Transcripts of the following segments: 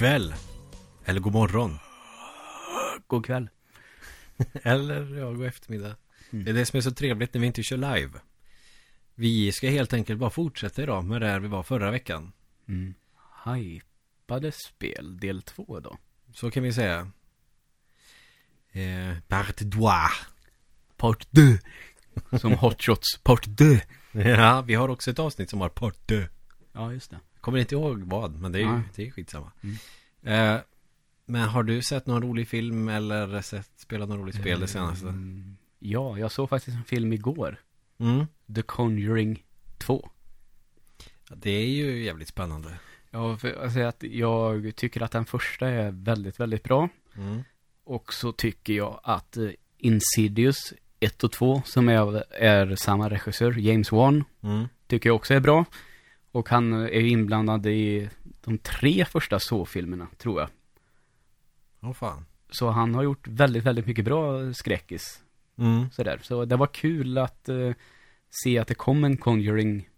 kväll. Eller god morgon. God kväll. Eller ja, god eftermiddag. Mm. Det är det som är så trevligt när vi inte kör live. Vi ska helt enkelt bara fortsätta idag med där vi var förra veckan. Mm. Hypade spel, del två då. Så kan vi säga. Eh, part deux. Part 2. Som Hotshots Part 2. Ja, vi har också ett avsnitt som har part deux. Ja, just det. Kommer inte ihåg vad, men det är ju Nej. det är skitsamma. Mm. Eh, men har du sett någon rolig film eller sett, spelat någon rolig spel det senaste? Mm, Ja, jag såg faktiskt en film igår. Mm. The Conjuring 2. Det är ju jävligt spännande. Ja, för säger att jag tycker att den första är väldigt, väldigt bra. Mm. Och så tycker jag att eh, Insidious 1 och 2, som är, är samma regissör, James Wan, Mm. tycker jag också är bra. Och han är ju inblandad i de tre första så-filmerna, tror jag. Åh fan. Så han har gjort väldigt, väldigt mycket bra skräckis. Mm. Sådär. Så det var kul att eh, se att det kom en Conjuring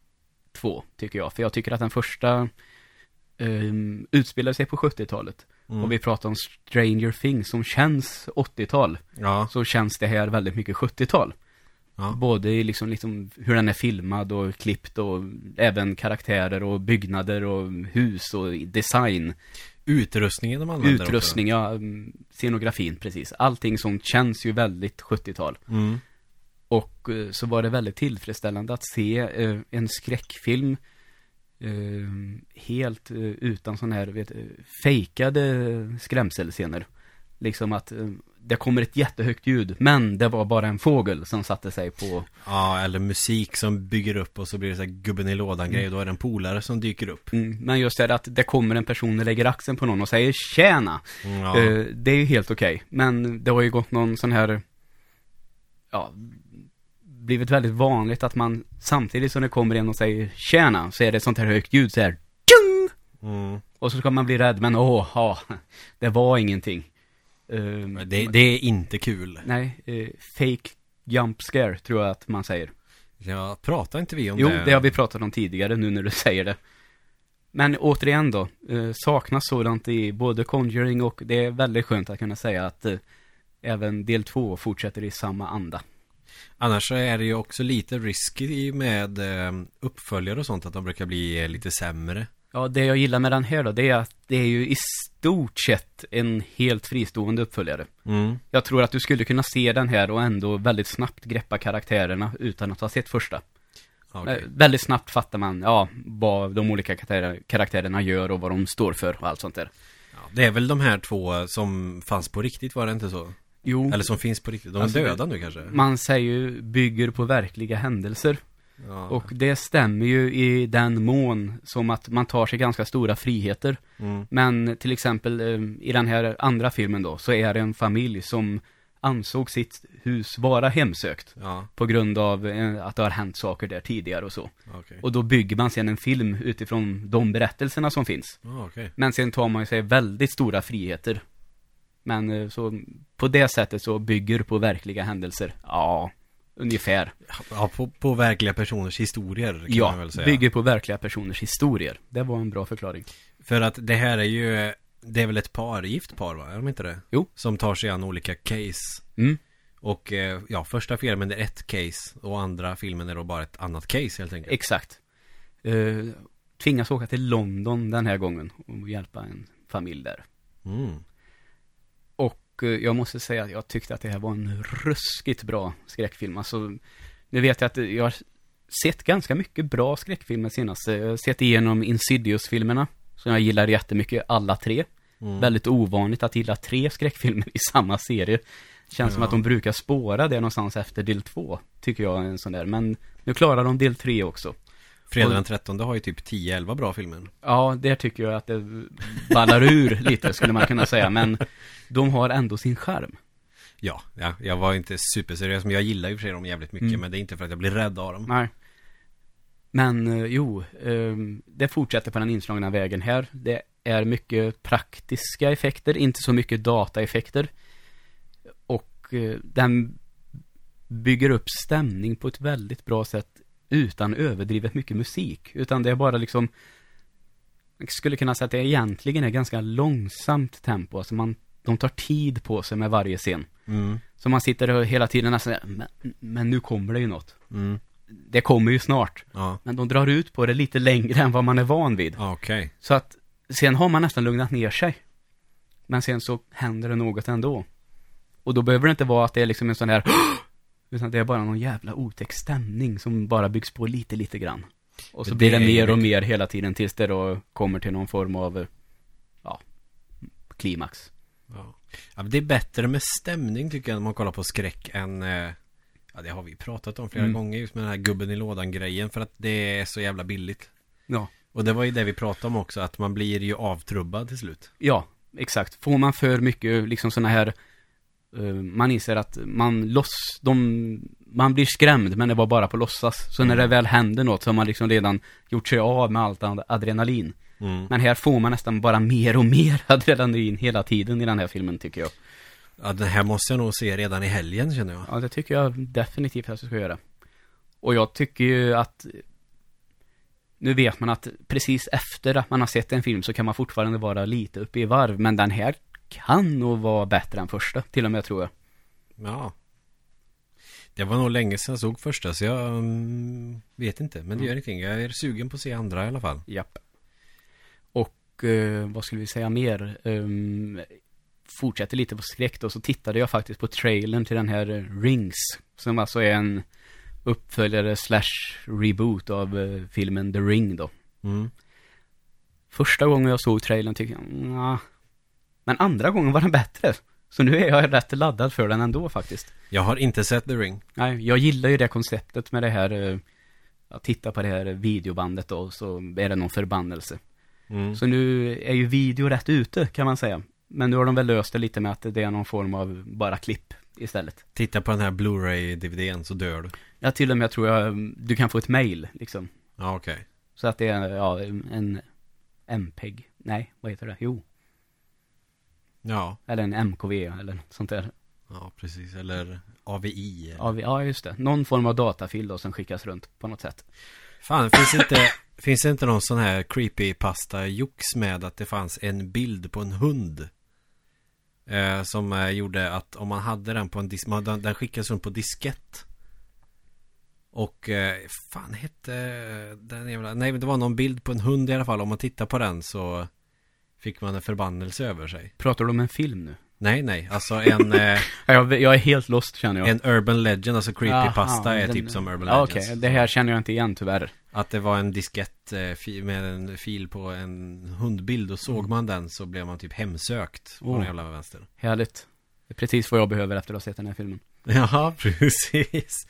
2, tycker jag. För jag tycker att den första um, utspelar sig på 70-talet. Mm. Och vi pratar om Stranger Things som känns 80-tal. Ja. Så känns det här väldigt mycket 70-tal. Ja. Både i liksom, liksom hur den är filmad och klippt och även karaktärer och byggnader och hus och design. Utrustningen de använder Utrustning, ja, mm, scenografin, precis. Allting som känns ju väldigt 70-tal. också. Mm. Och eh, så var det väldigt tillfredsställande att se eh, en skräckfilm eh, helt utan sån här, vet, fejkade skrämselscener. Liksom att det kommer ett jättehögt ljud, men det var bara en fågel som satte sig på, Ja, eller musik som bygger upp och så blir det så här gubben i lådan grej. Då är det en polare som dyker upp. mm, men just det att det kommer en person och lägger axeln på någon och säger tjäna. Mm, Ja. Eh, det är ju helt okej. Men det har ju gått någon sån här, ja, blivit väldigt vanligt att man samtidigt som det kommer en och säger tjäna, så är det sånt här högt ljud så här, tjung! Mm. Och så ska man bli rädd, men åh, ja, det var ingenting. Eh, Det, det är inte kul. Nej, eh, fake jump scare tror jag att man säger. Ja, pratar inte vi om Jo, det? det har vi pratat om tidigare nu när du säger det. Men återigen då, eh, saknas sådant i både Conjuring och det är väldigt skönt att kunna säga att eh, även del två fortsätter i samma anda. Annars så är det ju också lite risky med uppföljare och sånt. Att de brukar bli lite sämre. Ja, det jag gillar med den här då, det är att det är ju i stort sett en helt fristående uppföljare. Mm. Jag tror att du skulle kunna se den här och ändå väldigt snabbt greppa karaktärerna utan att ha sett första. Eh, Väldigt snabbt fattar man, ja, vad de olika karaktär- karaktärerna gör och vad de står för och allt sånt där. Ja, det är väl de här två som fanns på riktigt, var det inte så? Jo, Eller som finns på riktigt. De är Alltså, döda nu kanske? man säger ju bygger på verkliga händelser. Ja. Och det stämmer ju i den mån som att man tar sig ganska stora friheter. Mm. Men till exempel eh, i den här andra filmen då, så är det en familj som ansåg sitt hus vara hemsökt. Ja, På grund av eh, att det har hänt saker där tidigare och så. okej. Och då bygger man sen en film utifrån de berättelserna som finns. Ja, okej. Men sen tar man sig väldigt stora friheter. Men eh, så på det sättet så bygger på verkliga händelser. Ja, ungefär. Ja, på, på verkliga personers historier kan man Ja, väl säga. bygger på verkliga personers historier. Det var en bra förklaring. För att det här är ju, det är väl ett par, gift par va? Är de inte det? Jo. Som tar sig an olika case. Mm. Och eh, ja, första filmen är ett case och andra filmen är då bara ett annat case helt enkelt. Exakt. Uh, tvingas åka till London den här gången och hjälpa en familj där. Mm. Och eh, jag måste säga att jag tyckte att det här var en ruskigt bra skräckfilm. Alltså, nu vet jag att jag har sett ganska mycket bra skräckfilmer senast. Jag har sett igenom Insidious-filmerna, som jag gillar jättemycket, alla tre. Mm. Väldigt ovanligt att gilla tre skräckfilmer i samma serie. Känns som Ja. att de brukar spåra det någonstans efter del två, tycker jag en sån där. Men nu klarar de del tre också. Fredag den 13 har ju typ 10-11 bra filmer. Ja, där tycker jag att det ballar ur lite, skulle man kunna säga. Men de har ändå sin charm. Ja, ja, jag var inte superseriös men jag gillar ju för sig dem jävligt mycket Mm. men det är inte för att jag blir rädd av dem. Nej. Men eh, jo, eh, det fortsätter på den inslagna vägen här. Det är mycket praktiska effekter, inte så mycket dataeffekter. Och eh, den bygger upp stämning på ett väldigt bra sätt utan överdrivet mycket musik. Utan det är bara liksom jag skulle kunna säga att det egentligen är ganska långsamt tempo. Alltså man, de tar tid på sig med varje scen. Mm. Så man sitter och hela tiden nästan, men, men nu kommer det ju något. Mm. Det kommer ju snart. Ja. Men de drar ut på det lite längre än vad man är van vid. Okej. Så att sen har man nästan lugnat ner sig. Men sen så händer det något ändå. Och då behöver det inte vara att det är liksom en sån här Utan det är bara någon jävla otäck stämning som bara byggs på lite, lite grann. Och så Det blir det mer och mer hela tiden tills det då kommer till någon form av, eh, ja, klimax. Ja. ja, men det är bättre med stämning tycker jag när man kollar på skräck än eh, Ja det har vi pratat om flera Mm. gånger just med den här gubben i lådan grejen för att det är så jävla billigt Ja. Och det var ju det vi pratade om också att man blir ju avtrubbad till slut Ja, exakt. Får man för mycket liksom såna här man inser att man loss, de, man blir skrämd men det var bara på låtsas. Så när det väl händer något så har man liksom redan gjort sig av med allt ad- adrenalin. mm. Men här får man nästan bara mer och mer adrenalin hela tiden i den här filmen tycker jag. Ja den här måste jag nog se redan i helgen känner jag Ja, det tycker jag definitivt att jag ska göra. Och jag tycker ju att nu vet man att precis efter att man har sett en film så kan man fortfarande vara lite uppe i varv. Men den här kan nog vara bättre än första, till och med tror jag. Ja Det var nog länge sedan jag såg första så jag mm, vet inte Men det gör ingenting Jag är sugen på att se andra i alla fall Japp. Och eh, vad skulle vi säga mer? Um, fortsätter lite på skräck då, så tittade jag faktiskt på trailern till den här Rings. Som alltså är en uppföljare slash reboot av eh, filmen The Ring då. mm. Första gången jag såg trailern tyckte jag, nja. Men andra gången var den bättre. Så nu är jag rätt laddad för den ändå faktiskt. Jag har inte sett The Ring Nej, jag gillar ju det konceptet med det här, eh, att titta på det här videobandet då, så är det någon förbannelse. mm. Så nu är ju video rätt ute kan man säga. Men nu har de väl löst det lite med att det är någon form av bara klipp istället. Titta på den här Blu-ray-DVDn så dör du Ja, till och med tror jag du kan få ett mail liksom. Ja okej Så att det är, ja, en MPEG. Nej, vad heter det? Jo, Ja eller en MKV eller något sånt där. Ja precis eller AVI eller... Ja, just det. Någon form av datafil då som skickas runt på något sätt. Fan, finns inte, finns det inte någon sån här creepypasta jox med att det fanns en bild på en hund? Eh, som eh, gjorde att om man hade den på en disk, man, den, den skickades runt på diskett. Och eh, fan hette den jävla, nej men det var någon bild på en hund i alla fall. Om man tittar på den så fick man en förbannelse över sig. Pratar du om en film nu? Nej, nej, alltså en, eh, Ja, Jag, jag är helt lost känner jag. en urban legend, alltså creepypasta Jaha, är den- typ som urban Ja, legends. okej. Det här känner jag inte igen tyvärr. Att det var en diskett eh, med en fil på en hundbild och såg man den så blev man typ hemsökt på Mm. Oh. den jävla vänster. Härligt. Det är precis vad jag behöver efter att ha sett den här filmen. Ja, precis.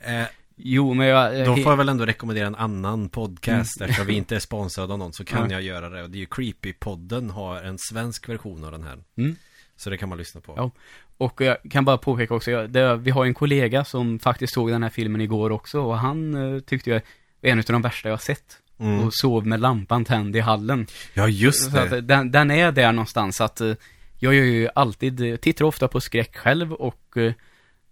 Eh, Jo, men jag... då får jag väl ändå rekommendera en annan podcast eftersom vi inte är sponsrade av någon så kan Nej. jag göra det. Och det är ju Creepy-podden har en svensk version av den här. Mm. Så det kan man lyssna på. Ja. Och jag kan bara påpeka också, jag, det, vi har en kollega som faktiskt såg den här filmen igår också och han eh, tyckte jag är en av de värsta jag har sett. Mm. Och sov med lampan tänd i hallen. Ja, just Så att, det. den, den är där någonstans att eh, jag gör ju alltid, eh, tittar ofta på skräck själv och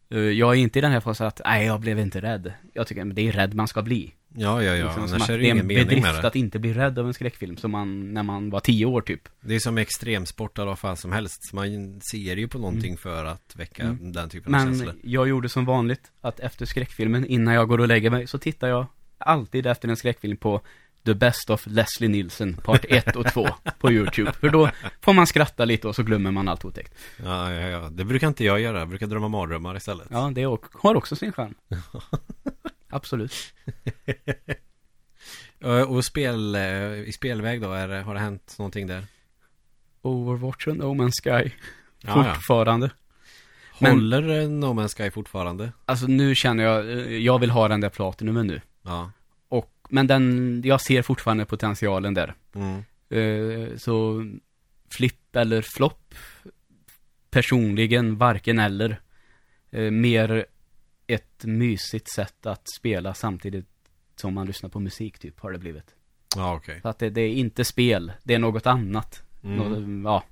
jag är inte i den här fasen att, nej jag blev inte rädd. Jag tycker, men det är rädd man ska bli. Ja, ja, ja. Liksom, som Annars är det det är en ingen mening med bedrift det. att inte bli rädd av en skräckfilm som man, när man var tio år typ. Det är som extremsport eller vad fan som helst. Man ser ju på någonting för att väcka Mm. den typen av känslor. Men jag gjorde som vanligt att efter skräckfilmen, innan jag går och lägger mig, så tittar jag alltid efter en skräckfilm på The Best of Leslie Nielsen, part 1 och 2 på YouTube. För då får man skratta lite och så glömmer man allt otäckt. Ja, ja, ja. Det brukar inte jag göra. Jag brukar drömma mardrömmar istället. Ja, det och- har också sin charm. Absolut. Eh, Och spel, eh, i spelväg då, är, har det hänt någonting där? Overwatch och No Man's Sky. Fortfarande. Men- Håller eh, No Man's Sky fortfarande? Alltså nu känner jag, jag vill ha den där platinumen nu. Ja. Men den, jag ser fortfarande potentialen där. Mm. Eh, så flipp eller flopp personligen varken eller. Eh, mer ett mysigt sätt att spela samtidigt som man lyssnar på musik typ har det blivit. Ja, okej. Så att det, det är inte spel, det är något annat. Mm. Något, ja,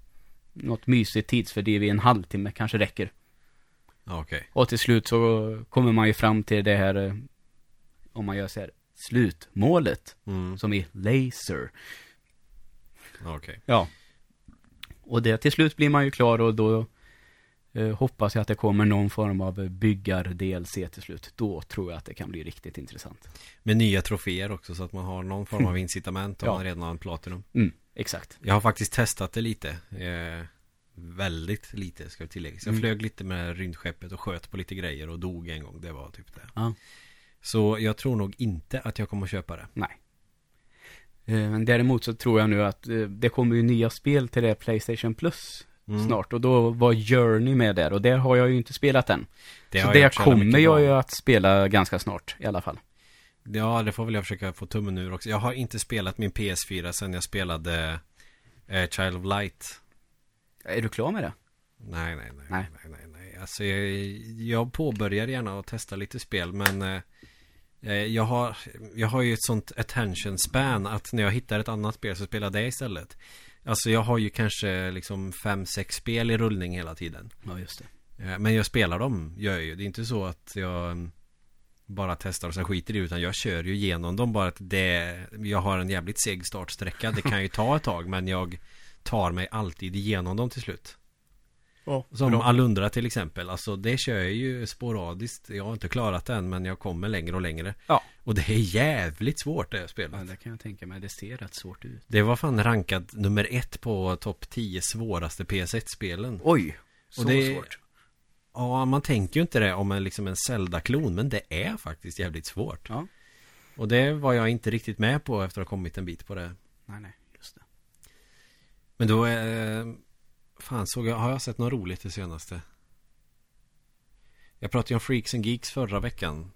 något mysigt tidsfördriv i en halvtimme kanske räcker. Okej. Och till slut så kommer man ju fram till det här, eh, om man gör så här, slutmålet, Mm. som är laser. Okej. Ja. Och det till slut blir man ju klar och då eh, hoppas jag att det kommer någon form av byggar-DLC till slut. Då tror jag att det kan bli riktigt intressant. Med nya troféer också så att man har någon form av incitament om Ja. man redan har en Platinum. Mm, exakt. Jag har faktiskt testat det lite. Eh, väldigt lite ska jag tillägga. Så jag Mm. flög lite med rymdskeppet och sköt på lite grejer och dog en gång. Det var typ det. Ja. Så jag tror nog inte att jag kommer att köpa det. Nej. Eh, Men däremot så tror jag nu att eh, det kommer ju nya spel till det Playstation Plus Mm. snart. Och då var Journey med där. Och det har jag ju inte spelat än. Det så det kommer jag ju att spela ganska snart i alla fall. Ja, det får väl jag försöka få tummen ur också. Jag har inte spelat min PS4 sen jag spelade eh, Child of Light. Är du klar med det? Nej, nej, nej, Nej. nej, nej, nej. Alltså jag, jag påbörjar gärna att testa lite spel, men eh, jag, har, jag har ju ett sånt attention span att när jag hittar ett annat spel så spelar jag det istället. Alltså jag har ju kanske liksom fem, sex spel i rullning hela tiden. Ja, just det. Eh, Men jag spelar dem, gör jag ju. Det är inte så att jag mm, bara testar och sen skiter i det, utan jag kör ju igenom dem bara att det, jag har en jävligt seg startsträcka. Det kan ju ta ett tag, men jag tar mig alltid igenom dem till slut. Som Bra. Alundra till exempel. Alltså det kör jag ju sporadiskt. Jag har inte klarat det än men jag kommer längre och längre. Ja. Och det är jävligt svårt det här Ja, spelet. det kan jag tänka mig. Det ser rätt svårt ut. Det var fan rankad nummer ett på topp 10 svåraste PS1-spelen. Oj! Så Och det- svårt. Ja, man tänker ju inte det om en, liksom en Zelda-klon, men det är faktiskt jävligt svårt. Ja. Och det var jag inte riktigt med på efter att ha kommit en bit på det. Nej, nej. Just det. Men då är... Fan, såg jag, har jag sett något roligt det senaste? Jag pratade ju om Freaks and Geeks förra veckan.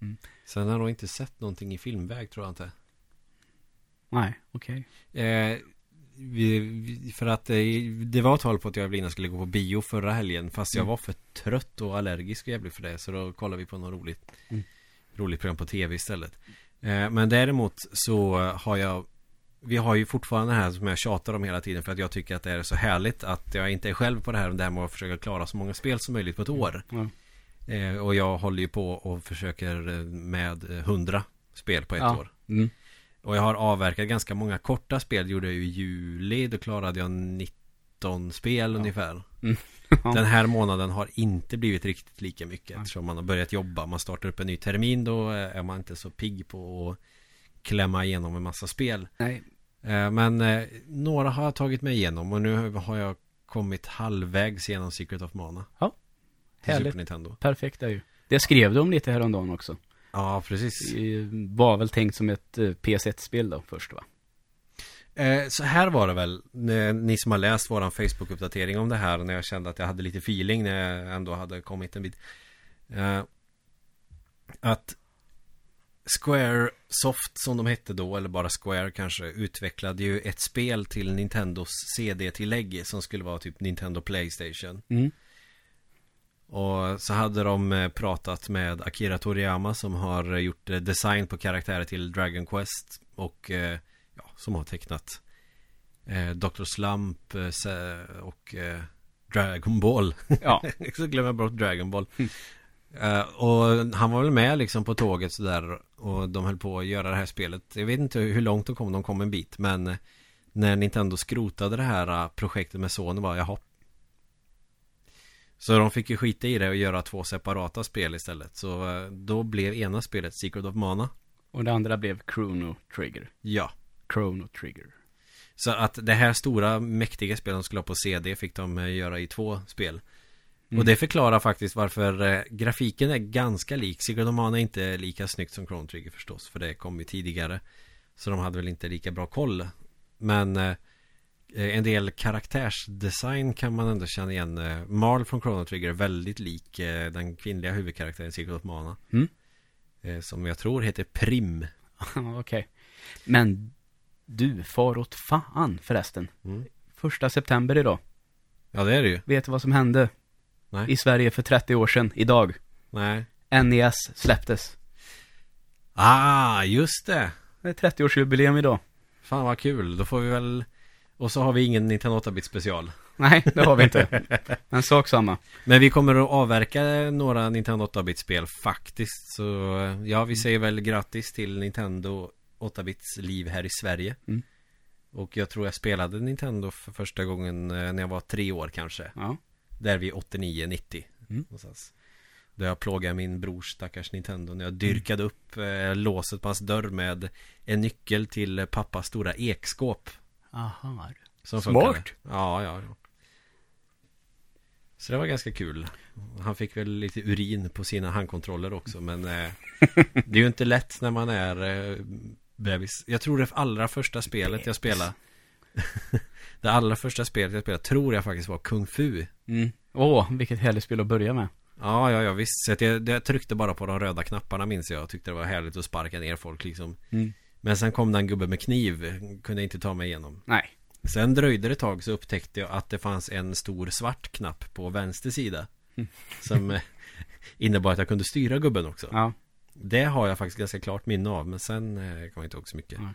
Mm. Sen har jag nog inte sett någonting i filmväg tror jag inte. Nej, okej. Eh, vi, vi, för att eh, det var tal på att jag och Evelina skulle gå på bio förra helgen. Fast jag Mm. var för trött och allergisk och jävligt för det. Så då kollade vi på något roligt. Mm. Roligt program på tv istället. Eh, men däremot så har jag vi har ju fortfarande det här som jag tjatar om hela tiden för att jag tycker att det är så härligt att jag inte är själv på det här, det här med att försöka klara så många spel som möjligt på ett år. Ja. Eh, och jag håller ju på och försöker eh, med eh, 100 spel på ett Ja. år. Mm. Och jag har avverkat ganska många korta spel. gjorde jag i juli. Då klarade jag 19 spel Ja. ungefär. Ja. Den här månaden har inte blivit riktigt lika mycket. Eftersom man har börjat jobba. Man startar upp en ny termin. Då eh, är man inte så pigg på att klämma igenom en massa spel. Nej. Eh, Men eh, några har jag tagit mig igenom. Och nu har jag kommit halvvägs genom Secret of Mana. Ja. Till Härligt. Super Nintendo. Perfekt är ju. Det skrev de lite häromdagen också. Ja, precis. Det var väl tänkt som ett eh, PS1-spel då först va? Så här var det väl, ni som har läst våran Facebook-uppdatering om det här när jag kände att jag hade lite feeling när jag ändå hade kommit en bit. Att Squaresoft som de hette då, eller bara Square kanske, utvecklade ju ett spel till Nintendos CD-tillägg som skulle vara typ Nintendo Playstation. Mm. Och så hade de eh, pratat med Akira Toriyama som har gjort eh, design på karaktärer till Dragon Quest och eh, ja, som har tecknat eh, Dr. Slump och eh, Dragon Ball. Ja. så glömmer jag bort Dragon Ball. Mm. Eh, och han var väl med liksom på tåget sådär och de höll på att göra det här spelet. Jag vet inte hur långt de kom, de kom en bit men när Nintendo skrotade det här eh, projektet med Sony var jaha. Så de fick ju skita i det och göra två separata spel istället. Så eh, då blev ena spelet Secret of Mana. Och det andra blev Chrono Trigger. Ja. Chrono Trigger. Så att det här stora mäktiga spelet de skulle ha på CD fick de göra i två spel. Mm. Och det förklarar faktiskt varför eh, grafiken är ganska lik. Secret of Mana är inte lika snyggt som Chrono Trigger förstås. För det kom ju tidigare. Så de hade väl inte lika bra koll. Men eh, en del karaktärsdesign kan man ändå känna igen. Eh, Marl från Chrono Trigger är väldigt lik eh, den kvinnliga huvudkaraktären Secret of Mana. Mm. Eh, som jag tror heter Prim. Okej. Men du, far åt fan förresten. Mm. Första september idag. Ja det är det ju. Vet du vad som hände? Nej. I Sverige för 30 år sedan, idag. Nej. NES släpptes. Ah, just det. Det är 30-årsjubileum idag. Fan vad kul. Då får vi väl... Och så har vi ingen Nintendo 8-bit special. Nej, det har vi inte. Men sak samma. Men vi kommer att avverka några Nintendo 8-bit-spel faktiskt. Så ja, vi säger väl grattis till Nintendo 8-bits liv här i Sverige. Mm. Och jag tror jag spelade Nintendo för första gången eh, när jag var tre år kanske. Ja. Där vid 89-90. Mm. Någonstans. Där jag plågade min brors stackars Nintendo när jag dyrkade upp eh, låset på hans dörr med en nyckel till pappas stora ekskåp. Aha. Som Smart. funkade. Ja, ja, ja. Så det var ganska kul. Han fick väl lite urin på sina handkontroller också, men eh, det är ju inte lätt när man är eh, bebis. Jag tror det allra första spelet jag spelade Det allra första spelet jag spelade tror jag faktiskt var Kung Fu. Mm. Åh, vilket härligt spel att börja med. Ja, ja, ja visst. Så jag, jag tryckte bara på de röda knapparna minns jag och tyckte det var härligt att sparka ner folk liksom. Mm. Men sen kom det en gubbe med kniv, kunde inte ta mig igenom. Nej. Sen dröjde det ett tag så upptäckte jag att det fanns en stor svart knapp på vänster sida. Mm. Som eh, innebar att jag kunde styra gubben också. Ja. Det har jag faktiskt ganska klart minne av, men sen eh, kommer jag inte ihåg så mycket. Ja.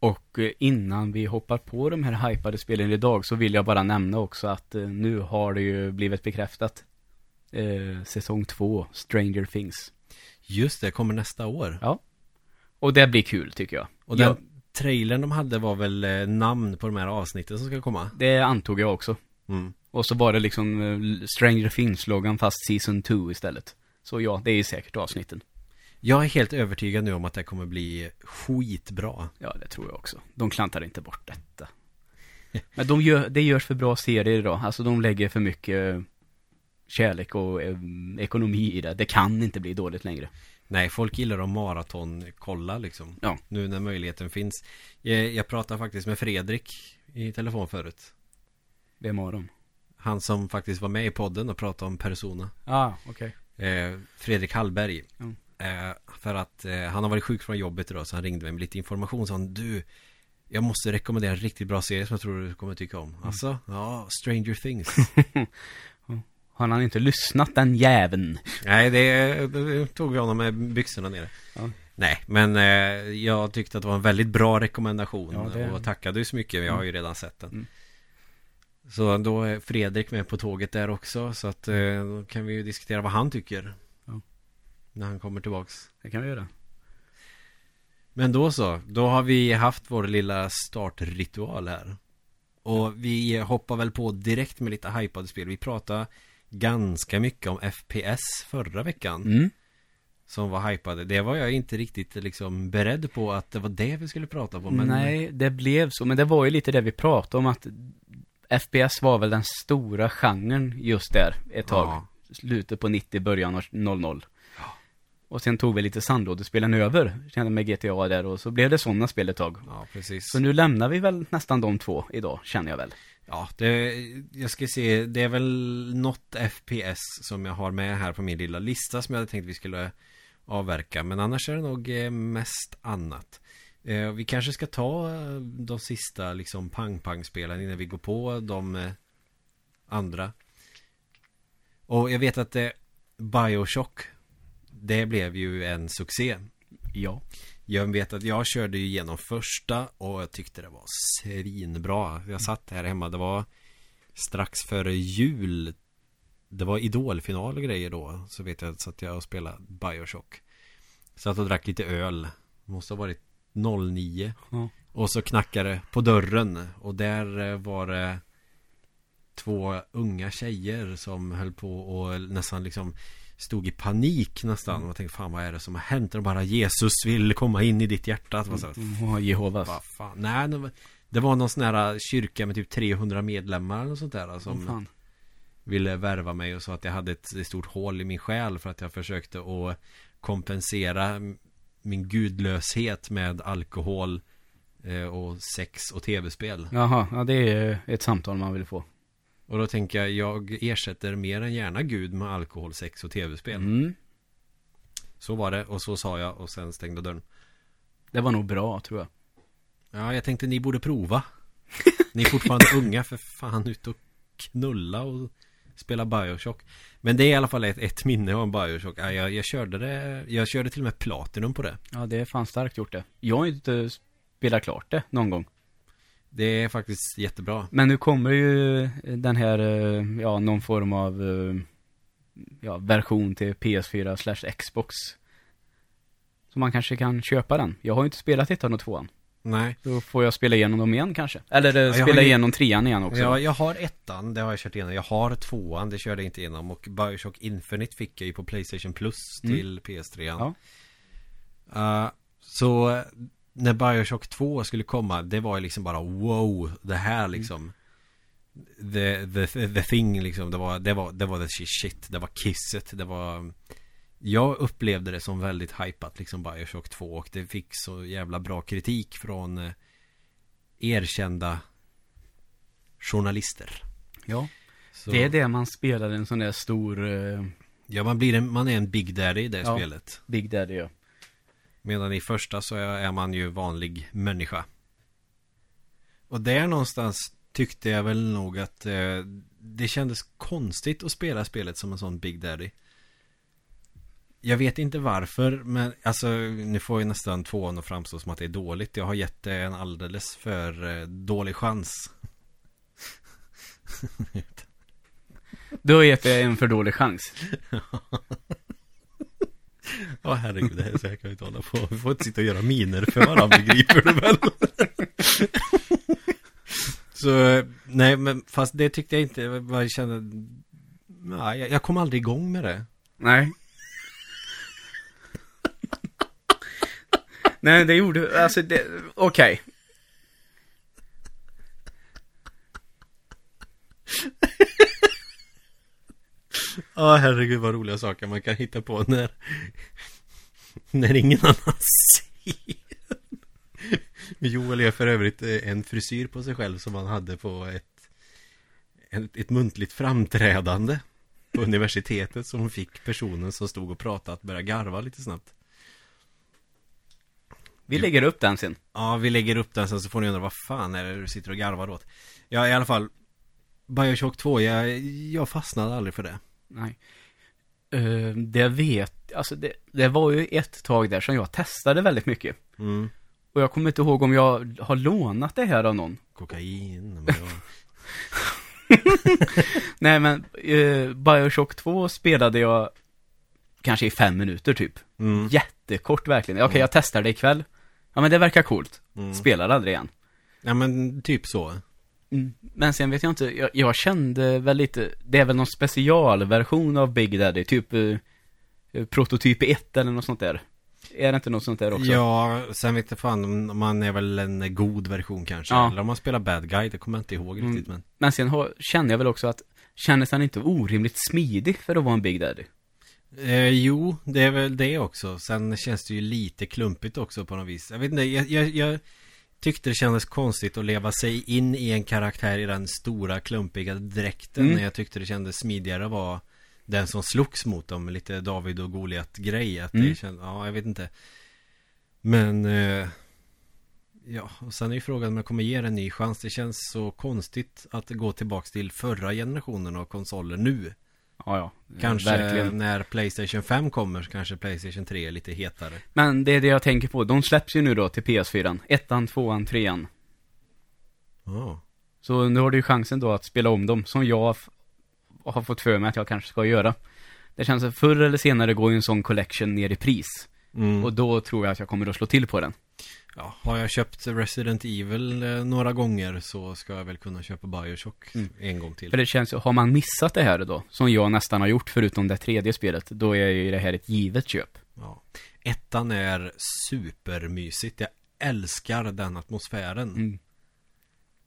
Och eh, innan vi hoppar på de här hypade spelen idag så vill jag bara nämna också att eh, nu har det ju blivit bekräftat. Eh, säsong två, Stranger Things. Just det, kommer nästa år. Ja. Och det blir kul tycker jag. Och den Ja, trailern de hade var väl eh, namn på de här avsnitten som ska komma? det antog jag också. Mm. Och så var det liksom Stranger Things-loggan fast Season 2 istället. Så ja, det är säkert avsnitten. Jag är helt övertygad nu om att det kommer bli skitbra. Ja, det tror jag också. De klantar inte bort detta. Men de gör, det görs för bra serier idag. Alltså de lägger för mycket eh, kärlek och eh, ekonomi i det. Det kan inte bli dåligt längre. Nej, folk gillar att maratonkolla liksom. Ja. Nu när möjligheten finns. Jag, jag pratade faktiskt med Fredrik i telefon förut. Vem av dem? Han som faktiskt var med i podden och pratade om Persona. Ja, ah, okej. Eh, Fredrik Hallberg. Mm. Eh, för att eh, han har varit sjuk från jobbet idag så han ringde mig med lite information. Så han, du, jag måste rekommendera en riktigt bra serie som jag tror du kommer tycka om. Alltså, ja, Stranger Things. Har han inte lyssnat den jäveln? Nej, det, det tog vi honom med byxorna nere. Ja. Nej, men eh, jag tyckte att det var en väldigt bra rekommendation Ja, det- och tackade ju så mycket. Jag har ju redan sett den. Mm. Så då är Fredrik med på tåget där också så att eh, då kan vi ju diskutera vad han tycker. När han kommer tillbaks. Det kan vi göra. Men då så, då har vi haft vår lilla startritual här. Och vi hoppar väl på direkt med lite hypade spel. Vi pratade ganska mycket om FPS förra veckan. Mm. Som var hypade. Det var jag inte riktigt liksom beredd på att det var det vi skulle prata om. Men Nej, det blev så. Men det var ju lite det vi pratade om att FPS var väl den stora genren just där ett tag. Ja. Slutet på 90, början av 00. Och sen tog vi lite sandlådespelen över, kände med GTA där och så blev det sådana spel ett tag. Ja, precis. Så nu lämnar vi väl nästan de två idag, känner jag väl. Ja, det, jag ska se, det är väl något FPS som jag har med här på min lilla lista som jag hade tänkt vi skulle avverka. Men annars är det nog eh, mest annat. Eh, Vi kanske ska ta eh, de sista liksom pang-pang-spelen innan vi går på de andra. Och jag vet att det, Bioshock, det blev ju en succé. Ja. Jag vet att jag körde ju igenom första och jag tyckte det var svinbra. Jag satt här hemma, det var strax före jul. Det var idolfinal och grejer då. Så vet jag att jag och spelade Bioshock. Satt och drack lite öl. Måste ha varit 09. Ja. Och så knackade på dörren. Och där eh, var det två unga tjejer som höll på och nästan liksom stod i panik nästan. Och tänkte fan vad är det som har hänt? Och bara Jesus vill komma in i ditt hjärta. Så här, Och Jehovas. vad fan. Nej, det var, det var någon sån här kyrka med typ 300 medlemmar eller sånt där. Som Som fan. ville värva mig och sa att jag hade ett stort hål i min själ för att jag försökte att kompensera min gudlöshet med alkohol eh, och sex och tv-spel. Jaha, ja det är ett samtal man vill få. Och då tänker jag, jag ersätter mer än gärna Gud med alkohol, sex och tv-spel. Mm. Så var det och så sa jag och sen stängde dörren. Det var nog bra, tror jag. Ja, jag tänkte ni borde prova. Ni är fortfarande unga för fan ut och knulla och spela Bioshock. Men det är i alla fall ett, ett minne av Bioshock. Ja, jag, jag körde det, jag körde till och med Platinum på det. Ja, det är fan starkt gjort det. Jag har inte spelat klart det någon gång. Det är faktiskt jättebra. Men nu kommer ju den här, eh, ja, någon form av, eh, ja, version till PS4 slash Xbox. Så man kanske kan köpa den. Jag har ju inte spelat ettan och tvåan. Nej. Då får jag spela igenom dem igen kanske. Eller eh, jag spela ju- igenom trean igen också. Ja, jag har ettan, det har jag kört igenom. Jag har tvåan, det körde jag inte igenom. Och Bioshock Infinite fick jag ju på Playstation Plus Mm. till PS3. Ja. Uh, så när Bioshock 2 skulle komma, det var ju liksom bara wow, det här liksom. The, the, the thing liksom, det var, det var, det var the shit, det var kisset, det var Jag upplevde det som väldigt hypat liksom Bioshock 2 och det fick så jävla bra kritik från eh, erkända journalister. ja. Så, Det är det man spelar en sån där stor eh, Ja, man blir en, man är en Big Daddy i det Ja. spelet. Big Daddy ja. Medan i första så är, man ju vanlig människa. Och där någonstans tyckte jag väl nog att eh, det kändes konstigt att spela spelet som en sån Big Daddy. Jag vet inte varför, men alltså nu får ju nästan tvåan att framstå som att det är dåligt. Jag har gett det en alldeles för eh, dålig chans. Du har gett det en för dålig chans. Ja herregud, det här så här kan vi inte hålla på. Vi får inte sitta och göra miner för varandra, begriper du väl? så, nej men fast det tyckte jag inte, jag bara kände Nej, jag, jag kom aldrig igång med det. Nej. Nej, det gjorde, alltså det, okej. Ja herregud vad roliga saker man kan hitta på när När ingen annan ser. Joel är för övrigt eh, en frisyr på sig själv som han hade på ett Ett, ett muntligt framträdande På universitetet som fick personen som stod och pratade att börja garva lite snabbt. Vi lägger upp den sen. Ja, vi lägger upp den sen så får ni undra vad fan är det du sitter och garvar åt? Ja, i alla fall. Bioshock 2, jag, jag fastnade aldrig för det Nej. Uh, det vet, alltså det, det var ju ett tag där som jag testade väldigt mycket. mm. Och jag kommer inte ihåg om jag har lånat det här av någon. Kokain. Nej men, uh, Bioshock 2 spelade jag kanske i fem minuter typ. mm. Jättekort verkligen. Okej, jag testar det ikväll. Ja men det verkar coolt. Mm. Spelar aldrig igen. Ja men typ så Mm. Men sen vet jag inte, jag, jag kände väl lite, det är väl någon specialversion av Big Daddy, typ eh, prototyp 1 eller något sånt där. Är det inte något sånt där också? Ja, sen vet jag fan om man är väl en god version kanske Ja. Eller om man spelar bad guy, det kommer jag inte ihåg Mm. riktigt men Men sen har, känner jag väl också att, kändes han inte orimligt smidig för att vara en Big Daddy? eh, Jo, det är väl det också Sen känns det ju lite klumpigt också på något vis Jag vet inte, jag, jag, jag tyckte det kändes konstigt att leva sig in i en karaktär i den stora klumpiga dräkten. Mm. När jag tyckte det kändes smidigare att vara den som slogs mot dem, lite David och Goliat grej att Mm. det kändes, ja jag vet inte. Men eh, Ja, och sen är ju frågan om jag kommer ge det en ny chans. Det känns så konstigt att gå tillbaks till förra generationen av konsoler nu Ja, ja. Kanske Verkligen. när Playstation 5 kommer så kanske Playstation 3 är lite hetare Men det är det jag tänker på, de släpps ju nu då till PS4. Ettan, tvåan, trean. Ja Så nu har du ju chansen då att spela om dem, som jag har fått för mig att jag kanske ska göra. Det känns att förr eller senare går ju en sån collection ner i pris. mm. Och då tror jag att jag kommer att slå till på den. Ja, har jag köpt Resident Evil eh, några gånger så ska jag väl kunna köpa Bioshock Mm. en gång till. För det känns ju, har man missat det här då, som jag nästan har gjort förutom det tredje spelet, då är ju det här ett givet köp. Ja. Ettan är supermysigt. Jag älskar den atmosfären. Mm.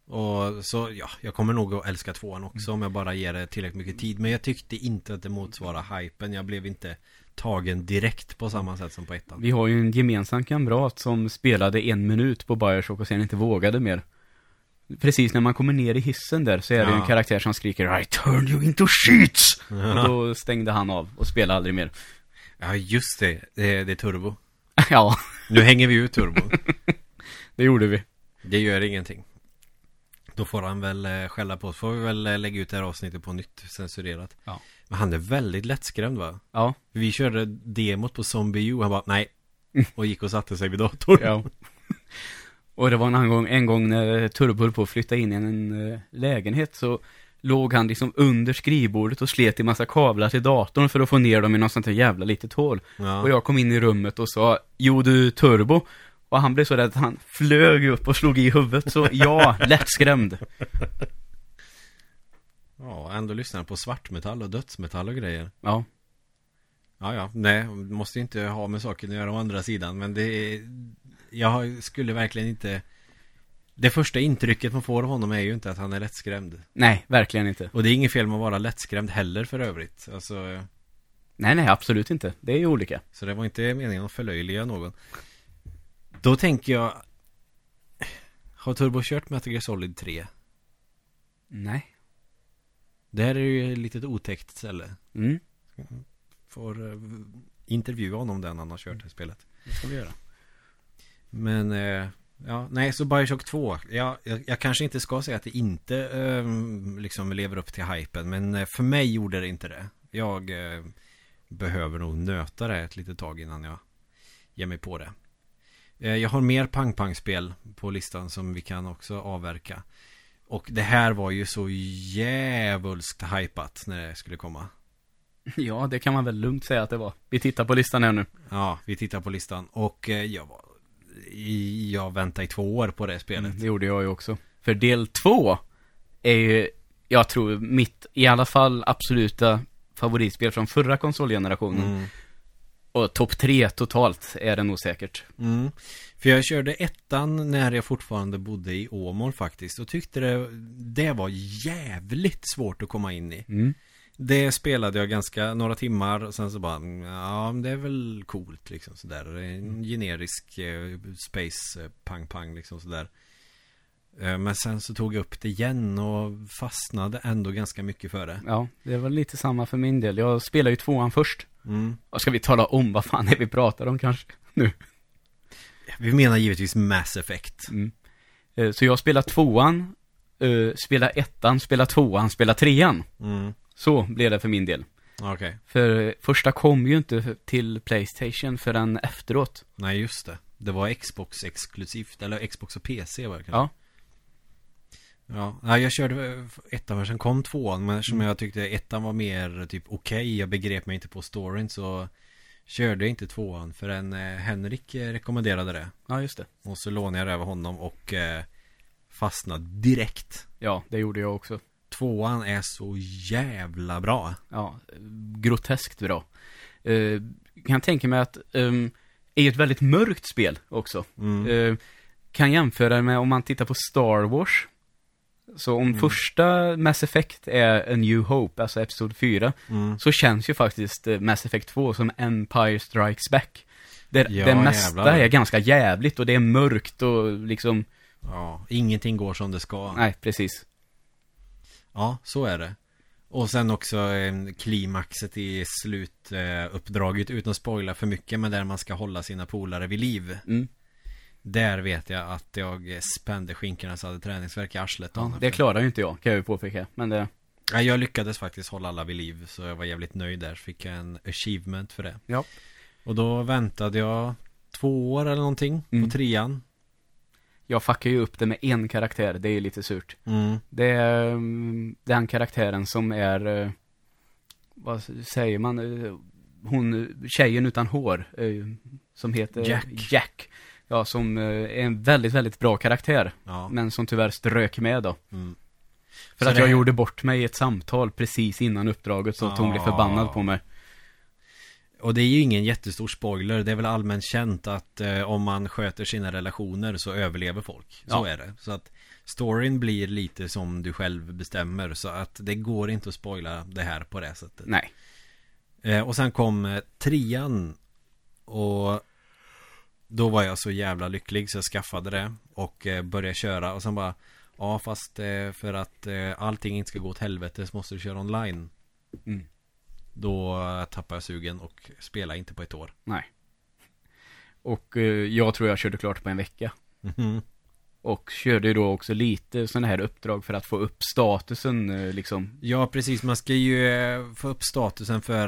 Och så, ja, jag kommer nog att älska tvåan också om jag bara ger det tillräckligt mycket tid. Men jag tyckte inte att det motsvarar hypen. Jag blev inte tagen direkt på samma sätt som på ettan. Vi har ju en gemensam kamrat som spelade en minut på Bioshock och sen inte vågade mer. Precis när man kommer ner i hissen där så är det ju en Ja. karaktär som skriker I turn you into sheets! Och då stängde han av och spelade aldrig mer. Ja, just det. Det är, det är turbo. ja, Nu hänger vi ut turbo. det gjorde vi. Det gör ingenting. Då får han väl eh, skälla på oss. Får vi väl eh, lägga ut det här avsnittet på nytt, censurerat. Ja. Men han är väldigt lättskrämd va? Ja, Vi körde demot på Zombie U. Han bara nej. Och gick och satte sig vid datorn. ja. Och det var en gång, en gång när Turbo höll på att flytta in i en eh, lägenhet så låg han liksom under skrivbordet och slet i massa kablar till datorn för att få ner dem i något sånt här jävla litet hål. Ja. Och jag kom in i rummet och sa, jo du Turbo, Och han blev så rädd att han flög upp och slog i huvudet. Så ja, lättskrämd. Ja, ändå lyssnar på svartmetall och dödsmetall och grejer. Ja. Ja, ja, nej, måste inte ha med saken att göra å andra sidan, men det är... Jag skulle verkligen inte... Det första intrycket man får av honom är ju inte att han är lättskrämd. Nej, verkligen inte. Och det är inget fel med att vara lättskrämd heller för övrigt. Alltså, Nej, nej, absolut inte. Det är ju olika. så det var inte meningen att förlöjliga någon. Då tänker jag... Har Turbo kört Metal Gear Solid 3? Nej. Det här är ju ett litet otäckt ställe. Mm, Får eh, intervjua honom den han har kört det spelet. det ska vi göra. Men, eh, ja, nej, så Bioshock 2. Ja, jag, jag kanske inte ska säga att det inte eh, liksom lever upp till hypen. Men eh, för mig gjorde det inte det. Jag eh, behöver nog nöta det ett litet tag innan jag ger mig på det. Eh, jag har mer pang-pang-spel på listan som vi kan också avverka. Och det här var ju så djävulskt hypat när det skulle komma. Ja, det kan man väl lugnt säga att det var. Vi tittar på listan här nu. Ja, vi tittar på listan. Och eh, jag var... Jag väntade i två år på det spelet. Mm, det gjorde jag ju också. För del två är ju, jag tror, mitt, i alla fall absoluta favoritspel från förra konsolgenerationen. Mm. Och topp tre totalt är det nog säkert. Mm. För jag körde ettan när jag fortfarande bodde i Åmål faktiskt. Och tyckte det, det var jävligt svårt att komma in i. Mm. Det spelade jag ganska, några timmar och sen så bara, ja det är väl coolt liksom sådär. En generisk eh, space eh, pang-pang liksom sådär. Eh, Men sen så tog jag upp det igen och fastnade ändå ganska mycket för det. Ja, det var lite samma för min del. Jag spelade ju tvåan först. Mm. Och ska vi tala om vad fan är vi pratar om kanske? Nu. Vi menar givetvis Mass Effect. Mm. Eh, Så jag spelar tvåan, eh, spelar ettan, spelar tvåan, spelar trean. Mm. Så blev det för min del. Okej. För första kom ju inte till Playstation förrän efteråt. Nej just det. Det var Xbox exklusivt, eller Xbox och PC var det kanske. Ja. Ja, jag körde eh, ettan men sen kom tvåan Men eftersom Mm. jag tyckte ettan var mer typ okej Jag begrep mig inte på storyn så Körde jag inte tvåan förrän eh, Henrik eh, rekommenderade det Ja, just det. Och så lånade jag det över honom och Fastnade direkt Ja, det gjorde jag också. Tvåan är så jävla bra Ja, groteskt bra. Eh, kan tänka mig att um, är ett väldigt mörkt spel också. mm. Eh, kan jämföra med om man tittar på Star Wars. Så om Mm. första Mass Effect är A New Hope, alltså Episod 4, Mm. så känns ju faktiskt eh, Mass Effect 2 som Empire Strikes Back. Det, Ja, det mesta jävlar. är ganska jävligt och det är mörkt och liksom, Ja, ingenting går som det ska nej precis. Ja, så är det. Och sen också eh, klimaxet i slutuppdraget utan att spoila för mycket men där man ska hålla sina polare vid liv. Mm. Där vet jag att jag spände skinkorna så hade träningsvärk i arslet. Ja, det klarar ju inte jag, kan jag ju påpeka. Men det, Ja, jag lyckades faktiskt hålla alla vid liv så jag var jävligt nöjd där. Så fick jag en achievement för det. Ja. Och då väntade jag två år eller någonting Mm. på trean. jag fuckar ju upp det med en karaktär, det är ju lite surt. Mm. Det är mm, den karaktären som är, eh, vad säger man, eh, hon, tjejen utan hår, eh, som heter Jack. Jack. Ja, som eh, är en väldigt, väldigt bra karaktär. Ja. Men som tyvärr strök med då. Mm. För Så att det jag här- gjorde bort mig i ett samtal precis innan uppdraget så att hon blev Ah. förbannad på mig. Och det är ju ingen jättestor spoiler. Det är väl allmänt känt att eh, om man sköter sina relationer så överlever folk. Så Ja. är det. Så att storyn blir lite som du själv bestämmer. Så att det går inte att spoila det här på det sättet. Nej. Eh, och sen kom eh, trean. Och då var jag så jävla lycklig så jag skaffade det. Och eh, började köra. Och sen bara Ja fast eh, för att eh, allting inte ska gå åt helvete så måste du köra online. Mm. Då tappade jag sugen och spelade inte på ett år. Nej. Och jag tror jag körde klart på en vecka. Mhm. Och körde ju då också lite sådana här uppdrag för att få upp statusen liksom. Ja, precis. Man ska ju få upp statusen för...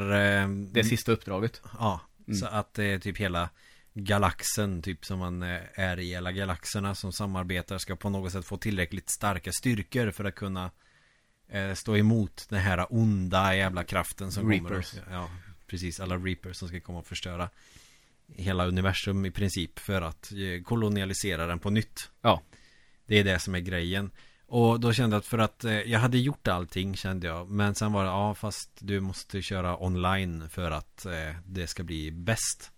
Det sista uppdraget. Ja, Mm. så att typ hela galaxen, typ som man eh, är i, alla galaxerna som samarbetar ska på något sätt få tillräckligt starka styrkor för att kunna eh, stå emot den här onda jävla kraften som Reapers. kommer. Ja, precis. Alla reapers som ska komma och förstöra. hela universum i princip för att eh, kolonialisera den på nytt. Ja. Det är det som är grejen. Och då kände jag att för att eh, jag hade gjort allting kände jag. Men sen var det, ja fast du måste köra online för att eh, det ska bli bäst.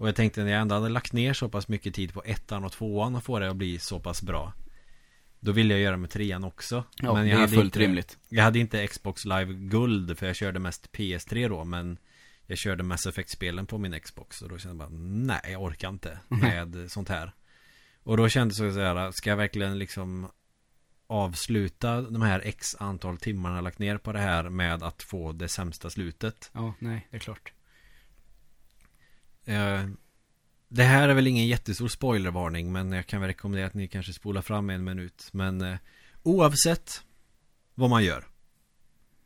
Och jag tänkte när jag ändå hade lagt ner så pass mycket tid på ettan och tvåan och få det att bli så pass bra. Då ville jag göra med trean också. Ja, men det jag är hade fullt inte, rimligt. Jag hade inte Xbox Live Guld för jag körde mest PS3 då. Men jag körde Mass Effect-spelen på min Xbox. Och då kände jag bara, nej jag orkar inte med sånt här. Och då kändes det så här, ska jag verkligen liksom avsluta de här x antal timmarna lagt ner på det här med att få det sämsta slutet. Ja, nej, det är klart. Eh, det här är väl ingen jättestor spoilervarning men jag kan väl rekommendera att ni kanske spolar fram en minut. Men eh, oavsett vad man gör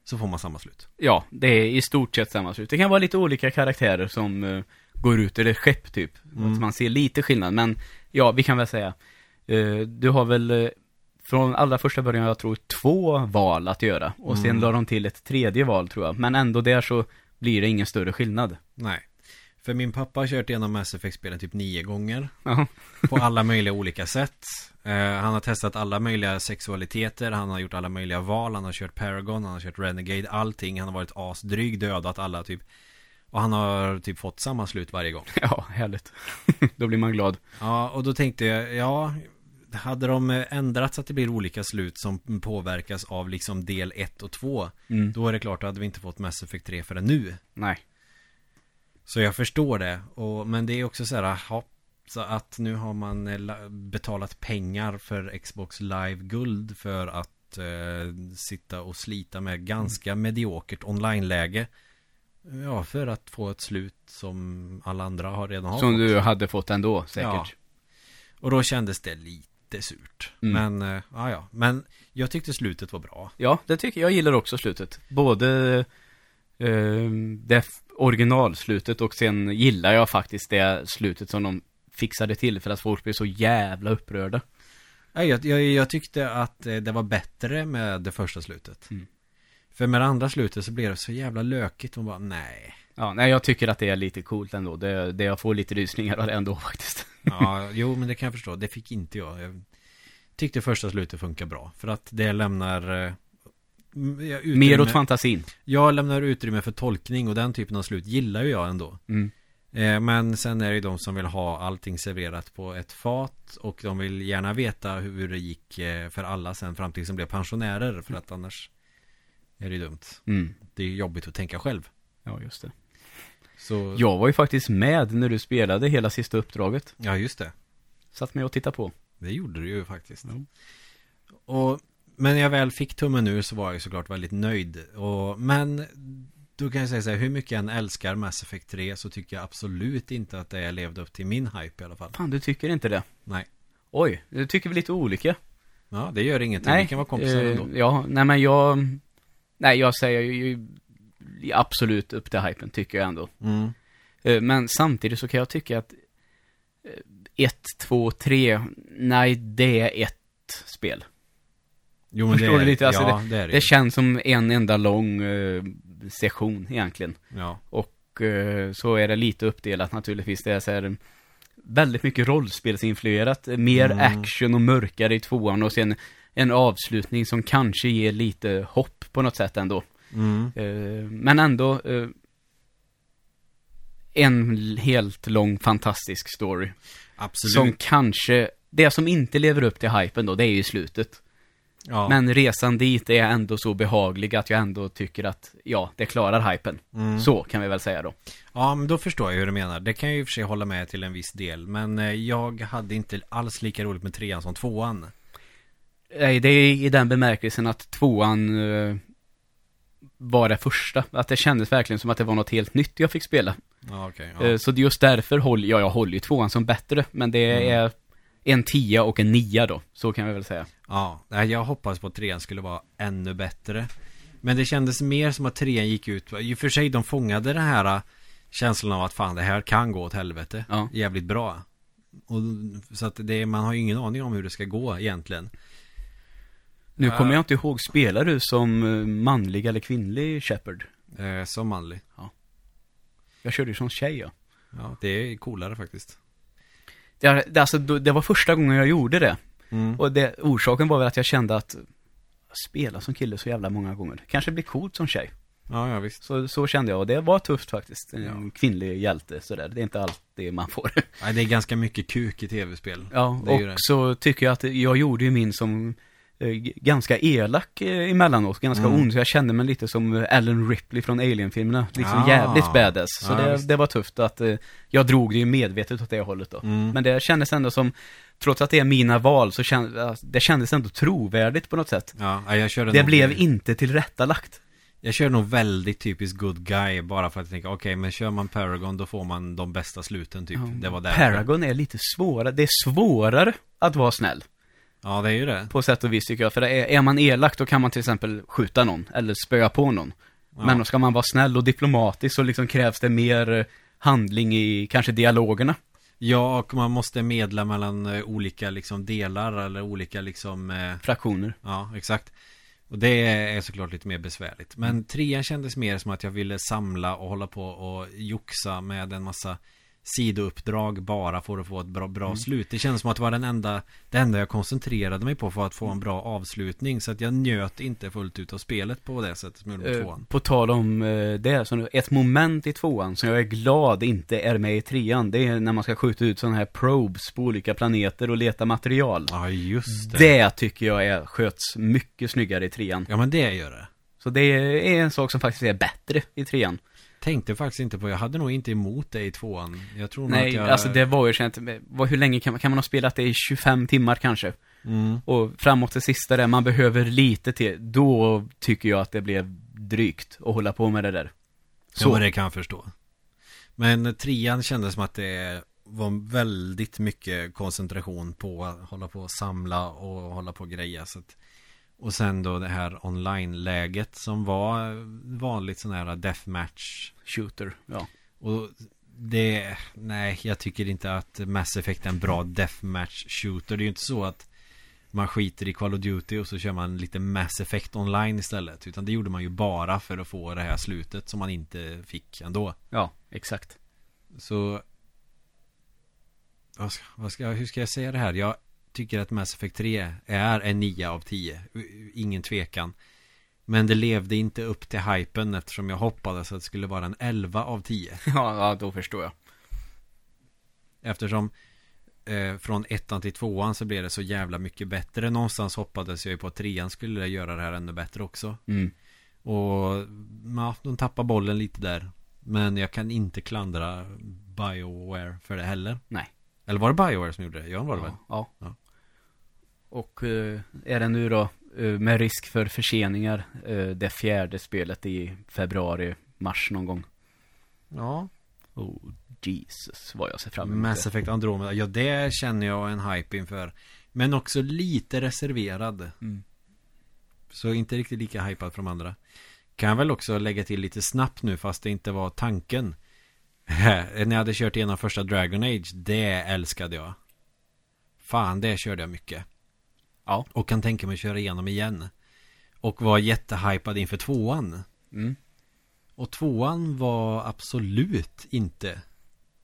så får man samma slut. Ja, det är i stort sett samma slut. Det kan vara lite olika karaktärer som uh, går ut ur ett skepp typ. Mm. Att man ser lite skillnad, men ja, vi kan väl säga. Du har väl från allra första början, jag tror, två val att göra. Och sen Mm. la de till ett tredje val tror jag. Men ändå där så blir det ingen större skillnad. Nej. För min pappa har kört igenom Mass Effect-spelen typ nio gånger. Ja. På alla möjliga olika sätt. Eh, han har testat alla möjliga sexualiteter, han har gjort alla möjliga val, han har kört Paragon, han har kört Renegade, allting. Han har varit asdryg, dödat alla typ. Och han har typ fått samma slut varje gång. Ja, härligt. Då blir man glad. Ja, och då tänkte jag, ja, hade de ändrat så att det blir olika slut som påverkas av liksom del 1 och 2, Mm. då är det klart att hade vi inte fått Mass Effect 3 förrän nu. Nej. Så jag förstår det. Och, men det är också så här, ja, så att nu har man eh, la- betalat pengar för Xbox Live Guld för att eh, sitta och slita med ganska mediokert online-läge. Ja, för att få ett slut som alla andra har redan har Som fått. du hade fått ändå, säkert. Ja. Och då kändes det lite surt. Mm. Men, eh, ja ja. Men jag tyckte slutet var bra. Ja, det tycker jag. Jag gillar också slutet. Både eh, det originalslutet och sen gillar jag faktiskt det slutet som de fixade till för att folk blev så jävla upprörda. Jag, jag, jag tyckte att eh, det var bättre med det första slutet. Mm. För med det andra slutet så blev det så jävla lökigt. Man bara, nej. Ja, nej jag tycker att det är lite coolt ändå. Det, det jag får lite rysningar av det ändå faktiskt. Ja, jo men det kan jag förstå. Det fick inte jag. Jag tyckte första slutet funkar bra. För att det lämnar... mm, utrymme, Mer åt fantasin. Jag lämnar utrymme för tolkning och den typen av slut gillar ju jag ändå. Mm. Eh, Men sen är det ju de som vill ha allting serverat på ett fat och de vill gärna veta hur det gick eh, för alla sen fram tills de blev pensionärer för att annars är det ju dumt. Mm. Det är jobbigt att tänka själv. Ja, just det. Så, Jag var ju faktiskt med när du spelade hela sista uppdraget. ja just det. Satt med och tittade på. Det gjorde du ju faktiskt. Ja. Och, men när jag väl fick tummen ur så var jag såklart väldigt nöjd. Och, men då kan jag säga så här, hur mycket jag än älskar Mass Effect 3 så tycker jag absolut inte att det levde upp till min hype i alla fall. Fan, du tycker inte det? Nej. Oj, du tycker vi lite olika. Ja, det gör ingenting. Vi kan vara kompisar eh, ändå. Ja, nej men jag... Nej, jag säger ju absolut upp till hypen, tycker jag ändå. Mm. Eh, Men samtidigt så kan jag tycka att eh, ett, två, tre, nej, det är ett spel. Jo men Förstår det du lite? Alltså, ja, det det, Det känns som en enda lång eh, session egentligen. Ja. Och eh, så är det lite uppdelat naturligtvis. Det är så här, väldigt mycket rollspelsinfluerat. Mer Mm. action och mörkare i tvåan och sen en avslutning som kanske ger lite hopp på något sätt ändå. Mm. Eh, men ändå eh, en helt lång fantastisk story. Absolut. Som kanske, det som inte lever upp till hypen då, det är ju slutet. Ja. Men resan dit är ändå så behaglig att jag ändå tycker att, ja, det klarar hypen. Mm. Så kan vi väl säga då. Ja, men då förstår jag hur du menar. Det kan jag ju i och för sig hålla med till en viss del. Men eh, jag hade inte alls lika roligt med trean som tvåan. Nej, det är i den bemärkelsen att tvåan eh, var det första. Att det kändes verkligen som att det var något helt nytt jag fick spela. Ja, okej. ja. Eh, så just därför håller jag, jag håller ju tvåan som bättre. Men det Mm. är en tia och en nia då. Så kan vi väl säga. Ja, jag hoppas på att trean skulle vara ännu bättre. Men det kändes mer som att trean gick ut, i och för sig de fångade den här äh, känslan av att fan det här kan gå åt helvete. Ja. Jävligt bra. Och, så att det, man har ju ingen aning om hur det ska gå egentligen. Nu Ja. kommer jag inte ihåg, spelar du som eh, manlig eller kvinnlig Shepard? Eh, som manlig. Jag körde ju som tjej ja. Ja, det är coolare faktiskt. Det, det, alltså, det var första gången jag gjorde det. Mm. Och det, orsaken var väl att jag kände att spela som kille så jävla många gånger. Kanske blir coolt som tjej. Ja, ja visst. Så, så kände jag och det var tufft faktiskt. En Ja. kvinnlig hjälte sådär. Det är inte alltid man får. Nej, det är ganska mycket kuk i tv-spel. Ja, och så tycker jag att jag gjorde ju min som ganska elak eh, emellanåt, ganska Mm. ond. Så jag kände mig lite som eh, Ellen Ripley från Alien-filmerna. Liksom Ah. jävligt badass. Så Ja, det, det var tufft att eh, jag drog det ju medvetet åt det hållet då. Mm. Men det kändes ändå som, trots att det är mina val, så kändes det kändes ändå trovärdigt på något sätt. Ja, jag körde Det nog, blev inte tillrättalagt. Jag kör nog väldigt typiskt good guy bara för att tänka okej, men kör man Paragon då får man de bästa sluten typ. Det var där. Paragon är lite svårare, det är svårare att vara snäll. Ja, det är ju det. På sätt och vis tycker jag. För är, är man elak då kan man till exempel skjuta någon, eller spöa på någon. Ja. Men ska man vara snäll och diplomatisk så liksom krävs det mer eh, handling i kanske dialogerna. Ja, och man måste medla mellan eh, olika liksom delar eller olika liksom eh, Fraktioner. Ja, exakt. Och det är såklart lite mer besvärligt. Men trean kändes mer som att jag ville samla och hålla på och joxa med en massa sidouppdrag bara för att få ett bra, bra Mm. slut. Det kändes som att det var den enda, det enda jag koncentrerade mig på för att få en bra avslutning. Så att jag njöt inte fullt ut av spelet på det sättet som jag gjorde på Eh, tvåan. på tal om eh, det, så ett moment i tvåan som jag är glad inte är med i trean, det är när man ska skjuta ut sådana här probes på olika planeter och leta material. Ja, just det. Det tycker jag är, sköts mycket snyggare i trean. Ja, men det gör det. Så det är en sak som faktiskt är bättre i trean. Tänkte faktiskt inte på, jag hade nog inte emot det i tvåan. Jag tror Nej, att jag... alltså det var ju känt, vad, hur länge kan, man- kan man ha spelat det i 25 timmar kanske? Mm. Och framåt det sista där, man behöver lite till, då tycker jag att det blev drygt att hålla på med det där. Så Så. det kan jag förstå. Men trean kändes som att det var väldigt mycket koncentration på att hålla på och samla och hålla på och greja. Så att, och sen då det här online-läget som var vanligt sån här deathmatch. Shooter, ja. Och det, nej, jag tycker inte att Mass Effect är en bra deathmatch shooter. Det är ju inte så att man skiter i Call of Duty och så kör man lite Mass Effect online istället. Utan det gjorde man ju bara för att få det här slutet som man inte fick ändå. Ja, exakt. Så vad ska, vad ska, Hur ska jag säga det här? Jag tycker att Mass Effect 3 är en 9 av 10 Ingen tvekan Men det levde inte upp till hypen eftersom jag hoppades att det skulle vara en 11 av 10 Ja, ja då förstår jag. Eftersom eh, Från ettan till tvåan så blev det så jävla mycket bättre Någonstans hoppades jag ju på att trean skulle göra det här ännu bättre också Mm. Och ja, de tappar bollen lite där Men jag kan inte klandra Bioware för det heller Nej. Eller var det Bioware som gjorde det? Ja, var det väl? Ja. Ja. Och eh, är det nu då, eh, med risk för förseningar, eh, det fjärde spelet i februari, mars någon gång? Ja. Oh, Jesus, vad jag ser fram emot Mass. Effect Andromeda. Ja, det känner jag en hype inför. Men också lite reserverad. Mm. Så inte riktigt lika hypad från andra. Kan jag väl också lägga till lite snabbt nu fast det inte var tanken. När jag hade kört igenom första Dragon Age Det älskade jag. Fan, det körde jag mycket Ja. Och kan tänka mig köra igenom igen Och var jättehypad inför tvåan Mm. Och tvåan var absolut inte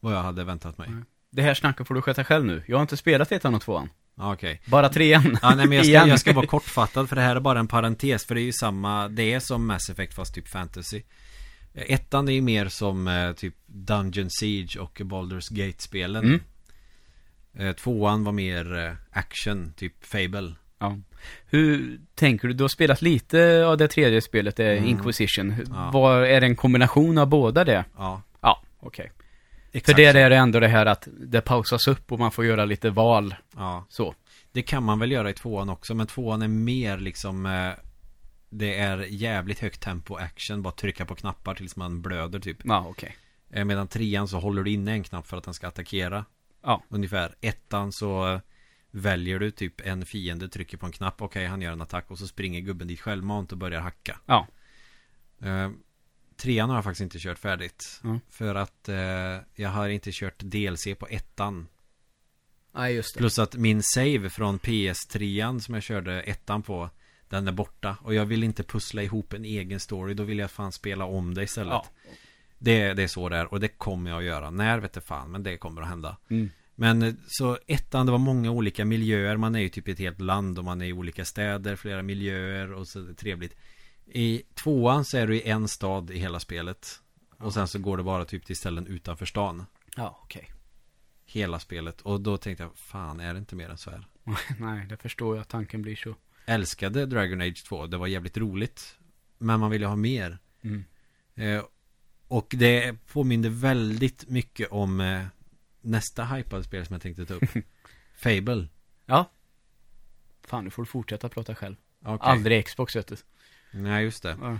Vad jag hade väntat mig Nej. Det här snacket får du sköta själv nu. Jag har inte spelat ettan och tvåan. Okej Bara trean. Ja nej men jag ska, jag ska vara kortfattad för det här är bara en parentes För det är ju samma Det är som Mass Effect fast typ fantasy Ettan är ju mer som eh, typ Dungeon Siege och Baldur's Gate-spelen Mm. Eh, Tvåan var mer eh, action, typ Fable Ja. Hur tänker du? Du har spelat lite av det tredje spelet, det är Mm. Inquisition. Ja. Vad, är det en kombination av båda det? Ja, Ja, okej. För exakt det är det ändå det här att det pausas upp och man får göra lite val. Ja, Så. det kan man väl göra i tvåan också Men tvåan är mer liksom eh, Det är jävligt högt tempo action Bara trycka på knappar tills man blöder typ Ja, okej. Eh, Medan trean så håller du inne en knapp för att den ska attackera Ja. Ungefär Ettan så eh, Väljer du typ en fiende, trycker på en knapp Okej, han gör en attack och så springer gubben dit självmant och börjar hacka Ja. eh, Trean har jag faktiskt inte kört färdigt Mm. För att eh, Jag har inte kört DLC på ettan Nej, just Plus att min save från PS3 som jag körde ettan på Den är borta Och jag vill inte pussla ihop en egen story Då vill jag fan spela om det istället Ja. Det, det är så det är och det kommer jag att göra. När vet jag fan, men det kommer att hända. Mm. Men eh, så ettan, det var många olika miljöer. Man är ju typ i ett helt land och man är i olika städer, flera miljöer och så är det trevligt. I tvåan så är du i en stad i hela spelet. Och sen så går det bara typ till ställen utanför stan. Ja, okej. Hela spelet. Och då tänkte jag, fan är det inte mer än så här? Nej, det förstår jag tanken blir så. Älskade Dragon Age 2, det var jävligt roligt. Men man ville ha mer. Mm. Eh, och det påminner väldigt mycket om eh, nästa hypade spel som jag tänkte ta upp. Fable. Ja. Fan, nu får du fortsätta prata själv. Okej. Aldrig Xbox, vet du. Nej, just det. Ja.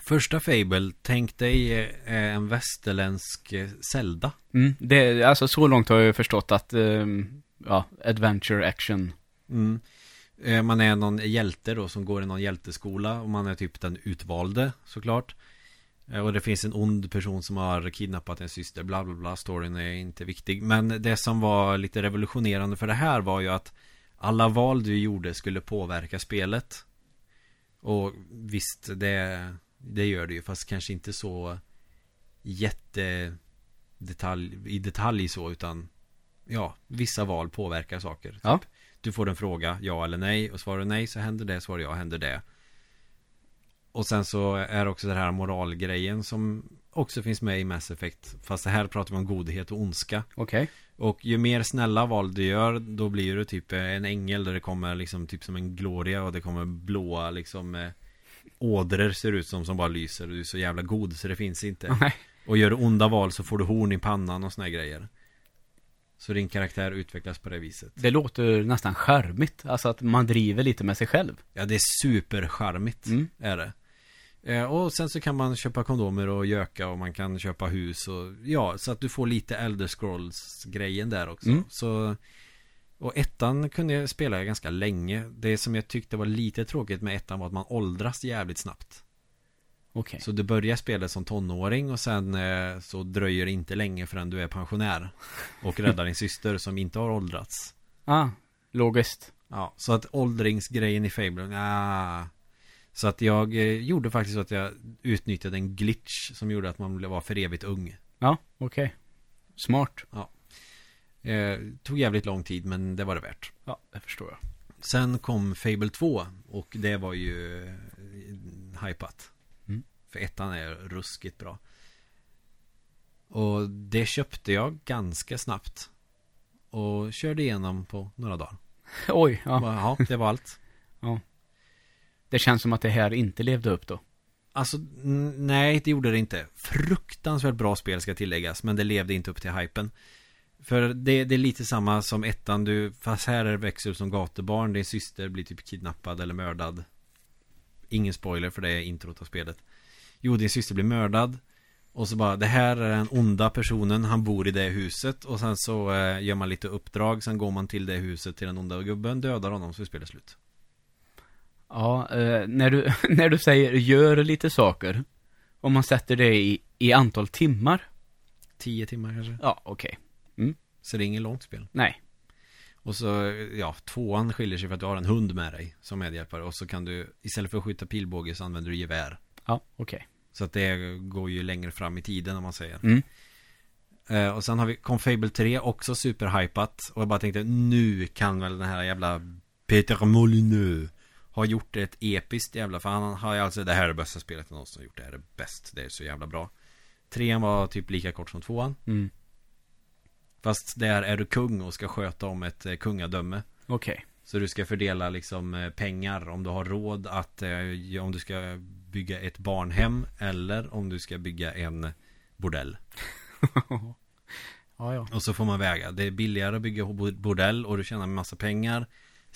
Första Fable, tänk dig eh, en västerländsk eh, Zelda. Mm, det, alltså så långt har jag förstått att, ehm, ja, adventure action. Mm. Eh, Man är någon hjälte då som går i någon hjälteskola och man är typ den utvalde såklart. Eh, Och det finns en ond person som har kidnappat en syster, bla bla bla, storyn är inte viktig. Men det som var lite revolutionerande för det här var ju att alla val du gjorde skulle påverka spelet. Och visst, det, det gör det ju, fast kanske inte så jätte detalj, i detalj så, utan ja, vissa val påverkar saker. Typ. Ja. Du får en fråga, ja eller nej, och svarar du nej så händer det, svarar ja händer det. Och sen så är det också den här moralgrejen som också finns med i Mass Effect. Fast det här pratar vi om godhet och ondska. Okej. Och ju mer snälla val du gör, då blir du typ en ängel där det kommer liksom typ som en gloria och det kommer blåa liksom eh, ådror ser ut som som bara lyser och du är så jävla god så det finns inte. Nej. Och gör du onda val så får du horn i pannan och såna grejer. Så din karaktär utvecklas på det viset. Det låter nästan charmigt. Alltså att man driver lite med sig själv. Ja, det är supercharmigt Mm. är det. Eh, och sen så kan man köpa kondomer och göka och man kan köpa hus och ja, så att du får lite Elder Scrolls grejen där också. Mm. Så och ettan kunde jag spela ganska länge. Det som jag tyckte var lite tråkigt med ettan var att man åldras jävligt snabbt. Okej. Så du börjar spela som tonåring och sen eh, så dröjer det inte länge förrän du är pensionär. Och räddar din syster som inte har åldrats. Ah, logiskt. Ja, så att åldringsgrejen i Fable, ah. Så att jag eh, gjorde faktiskt så att jag utnyttjade en glitch som gjorde att man var för evigt ung. Ja, okej. Smart. Eh, tog jävligt lång tid men det var det värt. Ja, det förstår jag. Sen kom Fable 2 och det var ju eh, hypat. Mm. För ettan är ruskigt bra. Och det köpte jag ganska snabbt. Och körde igenom på några dagar. Oj, Ja, ja. ja det var allt. Det känns som att det här inte levde upp då. Alltså, nej, det gjorde det inte. Fruktansvärt bra spel ska tilläggas, men det levde inte upp till hypen. För det, det är lite samma som ettan, du, fast här är växer upp som gatubarn, din syster blir typ kidnappad eller mördad. Ingen spoiler för det är introt av spelet. Jo, din syster blir mördad. Och så bara, det här är den onda personen, han bor i det huset. Och sen så eh, gör man lite uppdrag, sen går man till det huset till den onda gubben, dödar honom så är spelet slut. Ja, eh, när, du, när du säger gör lite saker. Om man sätter det i, i antal timmar. Tio timmar kanske. Ja, okej. Så det är inget långt spel. Nej. Och så, ja, tvåan skiljer sig för att du har en hund med dig som medhjälpare. Och så kan du, istället för att skjuta pilbåge så använder du gevär. Ja, okej. Så att det går ju längre fram i tiden om man säger. Mm. Eh, och sen har vi Confable 3, också superhypat. Och jag bara tänkte, nu kan väl den här jävla Peter Molyneux ha gjort ett episkt jävla, för han har ju alltså, det här är det bästa spelet någonsin har gjort. Det här är bäst, det är så jävla bra. Trean var typ lika kort som tvåan. Mm. Fast där är du kung och ska sköta om ett eh, kungadöme. Okej. Så du ska fördela liksom eh, pengar om du har råd att eh, Om du ska bygga ett barnhem Eller om du ska bygga en bordell ja, ja. Och så får man väga Det är billigare att bygga bo- bordell och du tjänar en massa pengar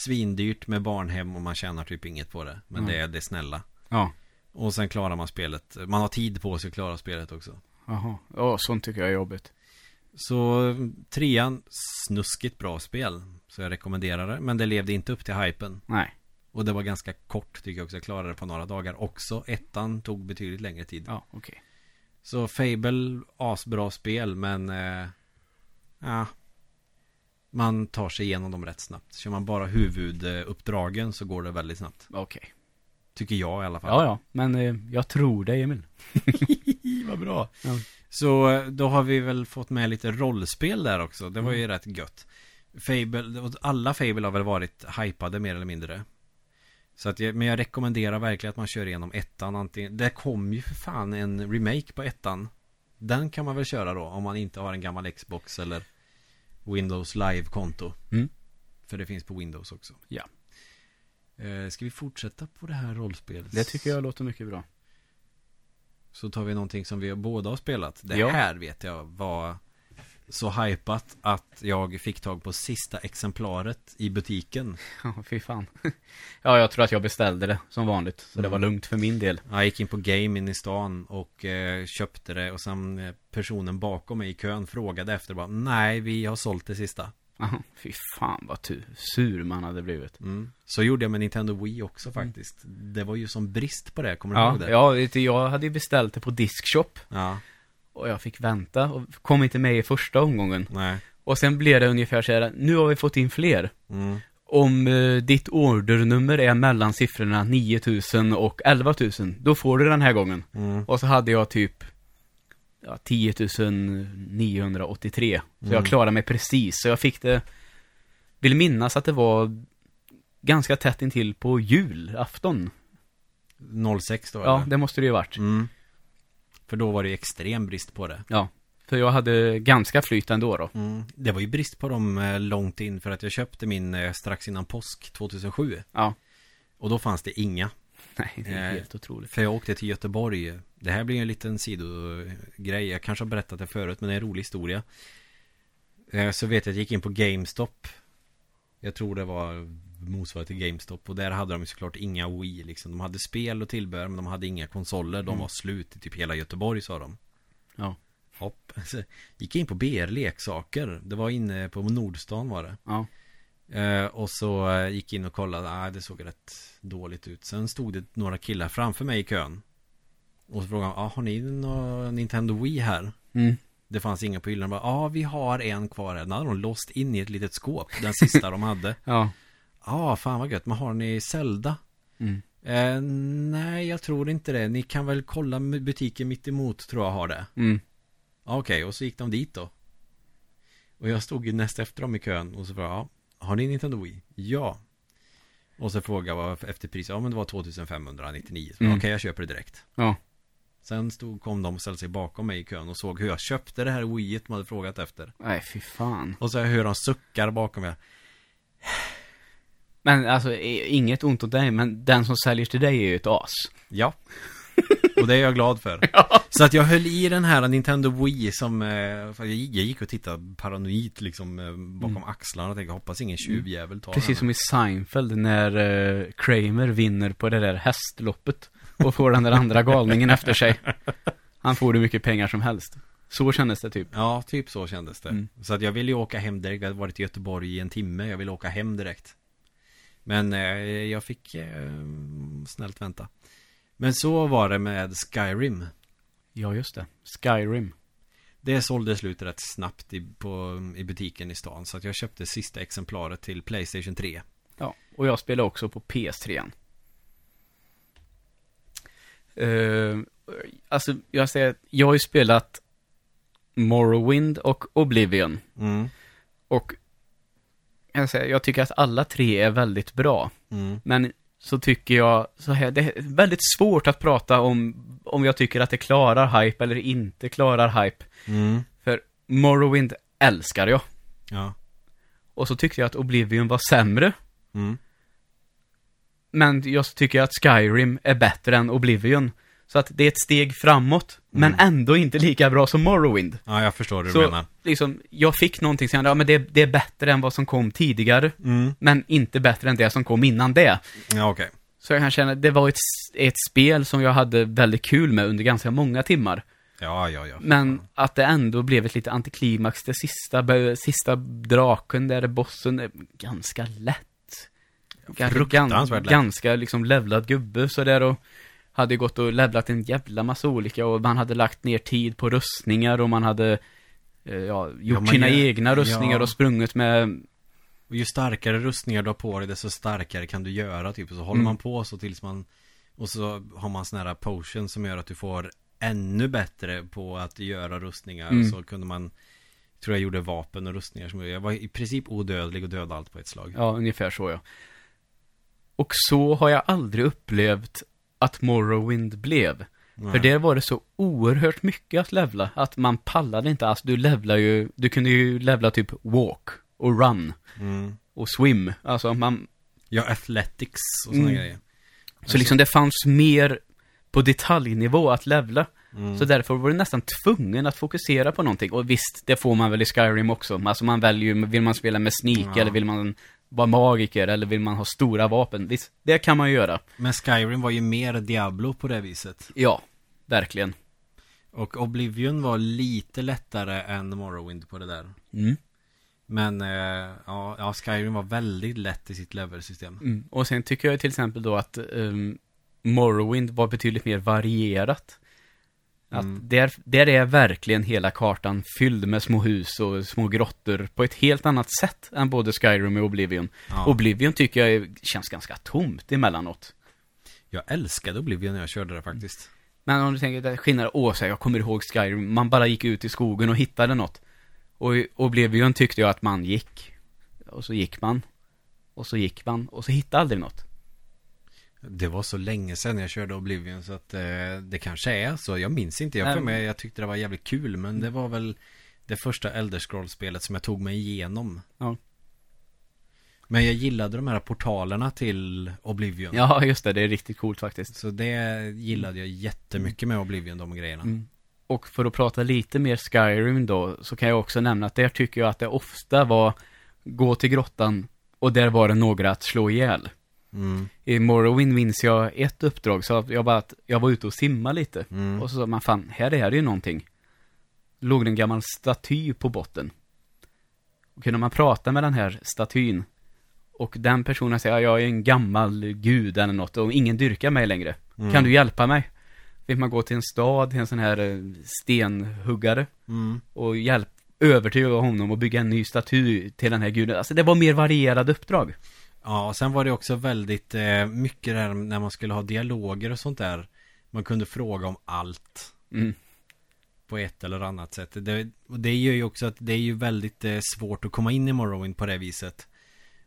Svindyrt med barnhem och man tjänar typ inget på det Men Mm. det är det snälla Ja. Och sen klarar man spelet Man har tid på sig att klara spelet också Jaha. Ja, sånt tycker jag är jobbigt. Så trean Snuskigt bra spel Så jag rekommenderar det Men det levde inte upp till hypen Nej. Och det var ganska kort tycker jag också. Jag klarade det på några dagar också. Ettan tog betydligt längre tid. Ja, okej. Så Fable, asbra spel men... Eh, ja. Man tar sig igenom dem rätt snabbt. Kör man bara huvuduppdragen så går det väldigt snabbt. Okej. Tycker jag i alla fall. Ja, ja. Men eh, jag tror dig, Emil. Vad bra. Ja. Så eh, då har vi väl fått med lite rollspel där också. Det var ju rätt gött. Fable, alla Fable har väl varit hypade mer eller mindre. Så att jag, men jag rekommenderar verkligen att man kör igenom ettan antingen. Det kom ju för fan en remake på ettan. Den kan man väl köra då om man inte har en gammal Xbox eller Windows Live-konto. Mm. För det finns på Windows också. Ja. Eh, ska vi fortsätta på det här rollspelet? Det tycker jag låter mycket bra. Så tar vi någonting som vi båda har spelat. Det Ja. här vet jag var så hypat att jag fick tag på sista exemplaret i butiken. Ja, fy fan. ja, jag tror att jag beställde det som vanligt. Så det Mm. var lugnt för min del. Jag gick in på Game in i stan och eh, köpte det och sen eh, personen bakom mig i kön frågade efter bara Nej, vi har sålt det sista. Aha, fy fan vad tu- sur man hade blivit. Mm. Så gjorde jag med Nintendo Wii också faktiskt. Det var ju som brist på det, kommer du Ja, ihåg det? ja jag hade ju beställt det på Diskshop. ja. Och jag fick vänta och kom inte med i första omgången. Nej. Och sen blev det ungefär så här, nu har vi fått in fler. Mm. Om eh, ditt ordernummer är mellan siffrorna 9000 och 11 000, då får du den här gången. Mm. Och så hade jag typ ja, 10 983. Så Mm. jag klarade mig precis. Så jag fick det, vill minnas att det var ganska tätt intill på julafton. 06 då Ja, eller? det måste det ju varit. Mm. För då var det ju extrem brist på det. Ja. För jag hade ganska flyt ändå då. Mm. Det var ju brist på dem eh, långt in för att jag köpte min eh, strax innan påsk 2007. Ja. Och då fanns det inga. Nej, det är Eh, helt otroligt. För jag åkte till Göteborg. Det här blir en liten sidogrej. Jag kanske har berättat det förut men det är en rolig historia. Eh, Så vet jag att jag gick in på GameStop. Jag tror det var motsvarigt till GameStop. Och där hade de ju såklart inga Wii liksom. De hade spel och tillbehör men de hade inga konsoler. De Mm. var slut i typ hela Göteborg sa de. Ja. Hopp. Så gick in på BR Leksaker. Det var inne på Nordstan var det. Ja. Eh, och så eh, gick in och kollade, ah, det såg rätt dåligt ut. Sen stod det några killar framför mig i kön. Och så frågade han, ah, har ni någon Nintendo Wii här? Mm. Det fanns inga på hyllan. Ja, ah, vi har en kvar här. Den hade de låst in i ett litet skåp. Den sista de hade. Ja. Ja, ah, fan vad gött. Men har ni Zelda? Mm. Eh, nej, jag tror inte det. Ni kan väl kolla butiken mitt emot tror jag har det. Mm. Ja, Okej, och så gick de dit då. Och jag stod ju näst efter dem i kön och så frågade jag, ja, har ni Nintendo Wii? Ja. Och så frågade jag vad efter pris, ja men det var 2599. Så Mm. Okej, jag köper det direkt. Ja. Sen stod, kom de och ställde sig bakom mig i kön och såg hur jag köpte det här Wii de hade frågat efter. Nej, fy fan. Och så hör jag hur de suckar bakom mig. Men alltså, inget ont åt dig, men den som säljer till dig är ju ett as. Ja. Och det är jag glad för. Så att jag höll i den här Nintendo Wii som, eh, för jag gick- jag gick och tittade paranoid liksom eh, bakom Mm. axlarna och tänkte hoppas ingen tjuvjävel tar Precis den. som i Seinfeld när eh, Kramer vinner på det där hästloppet och får den där andra galningen efter sig. Han får hur mycket pengar som helst. Så kändes det typ. Ja, typ så kändes det. Mm. Så att jag ville ju åka hem direkt. Jag hade varit i Göteborg i en timme. Jag ville åka hem direkt. Men eh, jag fick eh, snällt vänta. Men så var det med Skyrim. Ja, just det. Skyrim. Det sålde slut rätt snabbt i, på, i butiken i stan. Så att jag köpte sista exemplaret till Playstation 3. Ja, och jag spelar också på PS3. Uh, alltså, jag säger jag har ju spelat Morrowind och Oblivion. Mm. Och jag, säger, jag tycker att alla tre är väldigt bra. Mm. Men så tycker jag så här, det är väldigt svårt att prata om om jag tycker att det klarar hype eller inte klarar hype. Mm. För Morrowind älskar jag. Ja. Och så tyckte jag att Oblivion var sämre. Mm. Men jag tycker att Skyrim är bättre än Oblivion. Så att det är ett steg framåt, men Mm. ändå inte lika bra som Morrowind. Ja, jag förstår hur du Så menar. liksom, jag fick någonting som, ja men det, det är bättre än vad som kom tidigare, Mm. men inte bättre än det som kom innan det. Ja, okej. Så jag kan känna, det var ett, ett spel som jag hade väldigt kul med under ganska många timmar. Ja, ja, ja. Men att det ändå blev ett lite antiklimax, det sista, sista draken där, bossen, är ganska lätt. Fruktansvärt lätt. Ganska liksom levlad gubbe sådär och hade gått och levlat en jävla massa olika och man hade lagt ner tid på rustningar och man hade eh, ja, gjort man sina gör- egna rustningar ja. och sprungit med Och ju starkare rustningar du har på dig desto starkare kan du göra typ. Så håller Mm. man på så tills man Och så har man såna här potions som gör att du får ännu bättre på att göra rustningar. Mm. Så kunde man, tror jag gjorde vapen och rustningar som jag var i princip odödlig och dödade allt på ett slag. Ja, ungefär så ja. Och så har jag aldrig upplevt att Morrowind blev. Nej. För där var det så oerhört mycket att levla, att man pallade inte. Alltså du levlar ju, du kunde ju levla typ walk och run Mm. och swim. Alltså man, Ja, athletics och sådana Mm. grejer. så liksom det fanns mer på detaljnivå att levla. Mm. Så därför var du nästan tvungen att fokusera på någonting. Och visst, det får man väl i Skyrim också. Alltså man väljer ju, vill man spela med sneak Ja. eller vill man vara magiker eller vill man ha stora vapen? Visst, det kan man ju göra. Men Skyrim var ju mer Diablo på det viset. Ja, verkligen. Och Oblivion var lite lättare än Morrowind på det där. Mm. Men eh, ja, ja, Skyrim var väldigt lätt i sitt levelsystem. Mm. Och sen tycker jag till exempel då att um, Morrowind var betydligt mer varierat. Att Mm. där, där är verkligen hela kartan fylld med små hus och små grottor på ett helt annat sätt än både Skyrim och Oblivion. Ja. Oblivion tycker jag är- känns ganska tomt emellanåt. Jag älskade Oblivion när jag körde det faktiskt. Men om du tänker, skillnaden, åh, så här, jag kommer ihåg Skyrim, man bara gick ut i skogen och hittade något. Och Oblivion tyckte jag att man gick. Och så gick man. Och så gick man, och så hittade aldrig något. Det var så länge sedan jag körde Oblivion så att eh, det kanske är så. Jag minns inte. Jag, för mig, jag tyckte det var jävligt kul men det var väl det första Elder Scrolls-spelet som jag tog mig igenom. Ja. Men jag gillade de här portalerna till Oblivion. Ja, just det, det är riktigt coolt faktiskt. Så det gillade jag jättemycket med Oblivion, de grejerna. Mm. Och för att prata lite mer Skyrim då, så kan jag också nämna att där tycker jag att det ofta var gå till grottan och där var det några att slå ihjäl. Mm. I Morrowind minns jag ett uppdrag, så att jag bara att jag var ute och simma lite. Mm. Och så sa man, fan, här är det ju någonting. Låg det en gammal staty på botten. Och kunde man prata med den här statyn och den personen säger, "Ja, jag är en gammal gud eller något och ingen dyrkar mig längre. Mm. Kan du hjälpa mig? Vill man gå till en stad, till en sån här eh, stenhuggare Mm. och hjälp, övertyga honom och bygga en ny staty till den här guden. Alltså det var mer varierade uppdrag. Ja, och sen var det också väldigt eh, mycket där när man skulle ha dialoger och sånt där. Man kunde fråga om allt Mm. på ett eller annat sätt. Det, och det gör ju också att det är ju väldigt eh, svårt att komma in i Morrowind på det viset.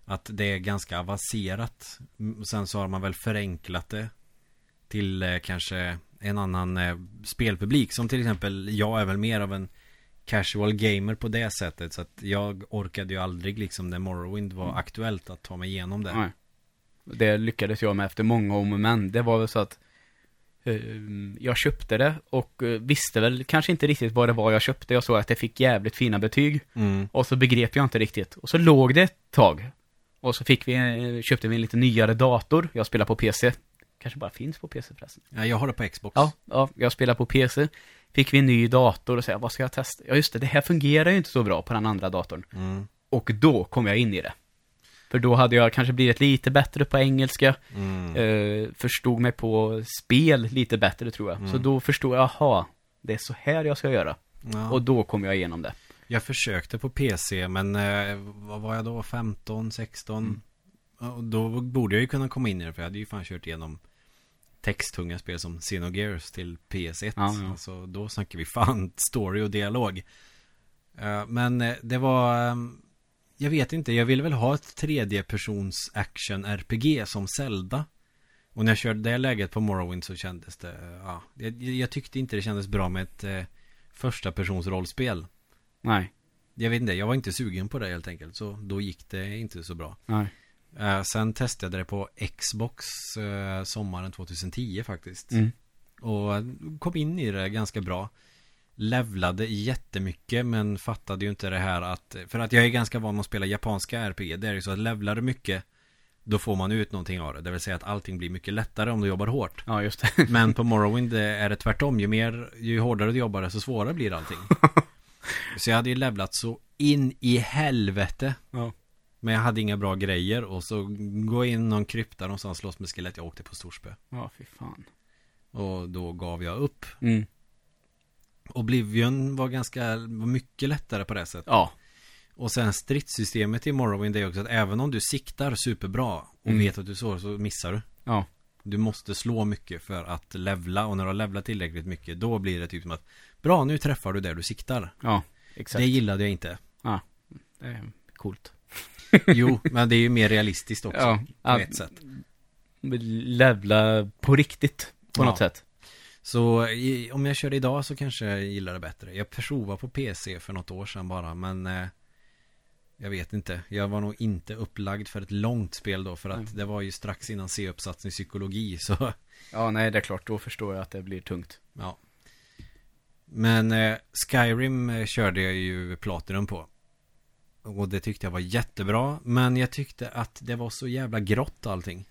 Att det är ganska avancerat. Mm, och Sen så har man väl förenklat det till eh, kanske en annan eh, spelpublik. Som till exempel, jag är väl mer av en casual gamer på det sättet. Så att jag orkade ju aldrig liksom när Morrowind var Mm. aktuellt att ta mig igenom det. Nej. Det lyckades jag med efter många om och men. Det var väl så att eh, jag köpte det och eh, visste väl kanske inte riktigt vad det var jag köpte. Jag såg att det fick jävligt fina betyg. Mm. Och så begrep jag inte riktigt. Och så låg det ett tag. Och så fick vi, eh, köpte vi en lite nyare dator. Jag spelar på PC. Kanske bara finns på PC förresten. Ja, jag har det på Xbox. Ja, ja, jag spelar på PC. Fick vi en ny dator och säga, vad ska jag testa? Ja just det, det här fungerar ju inte så bra på den andra datorn. Mm. Och då kom jag in i det. För då hade jag kanske blivit lite bättre på engelska. Mm. Eh, förstod mig på spel lite bättre tror jag. Mm. Så då förstod jag, aha, det är så här jag ska göra. Ja. Och då kom jag igenom det. Jag försökte på PC men eh, vad var jag då? 15, 16? Mm. Och då borde jag ju kunna komma in i det för jag hade ju fan kört igenom texttunga spel som Xenogears till PS1. Ja, ja. Alltså då snackar vi fan story och dialog. Eh, men eh, det var eh, jag vet inte, jag ville väl ha ett tredjepersons action RPG som Zelda. Och när jag körde det läget på Morrowind så kändes det, eh, ja, jag, jag tyckte inte det kändes bra med ett eh, första persons rollspel. Nej, Jag vet inte, jag var inte sugen på det helt enkelt. Så då gick det inte så bra. nej. Eh, sen testade jag det på Xbox eh, sommaren 2010 faktiskt. Mm. Och kom in i det ganska bra. Levlade jättemycket men fattade ju inte det här att För att jag är ganska van att spela japanska RPG Det är ju så att levlar du mycket Då får man ut någonting av det Det vill säga att allting blir mycket lättare om du jobbar hårt Ja, just det. Men på Morrowind är det tvärtom Ju mer, ju hårdare du jobbar desto svårare blir allting Så jag hade ju levlat så in i helvete Ja. Men jag hade inga bra grejer och så gå in någon krypta någonstans slåss med skelett Jag åkte på storspö Ja, fy fan. Och då gav jag upp Mm. Oblivion var ganska, var mycket lättare på det sättet Ja. Och sen stridssystemet i Morrowind är också att även om du siktar superbra Och Mm. vet att du så, så missar du Ja. Du måste slå mycket för att levla och när du har levlat tillräckligt mycket då blir det typ som att Bra, nu träffar du där du siktar. Ja, exakt. Det gillade jag inte. Det är coolt. Jo, men det är ju mer realistiskt också. Ja, På ett sätt. levla på riktigt. På Ja. något sätt. Så i, om jag kör idag så kanske jag gillar det bättre. Jag provade på PC för något år sedan bara, men eh, jag vet inte. Jag var nog inte upplagd för ett långt spel då, för att Nej. det var ju strax innan C-uppsatsen i psykologi, så Ja, nej, det är klart. Då förstår jag att det blir tungt. ja. Men eh, Skyrim eh, körde jag ju Platinum på. Och det tyckte jag var jättebra, men jag tyckte att det var så jävla grått allting.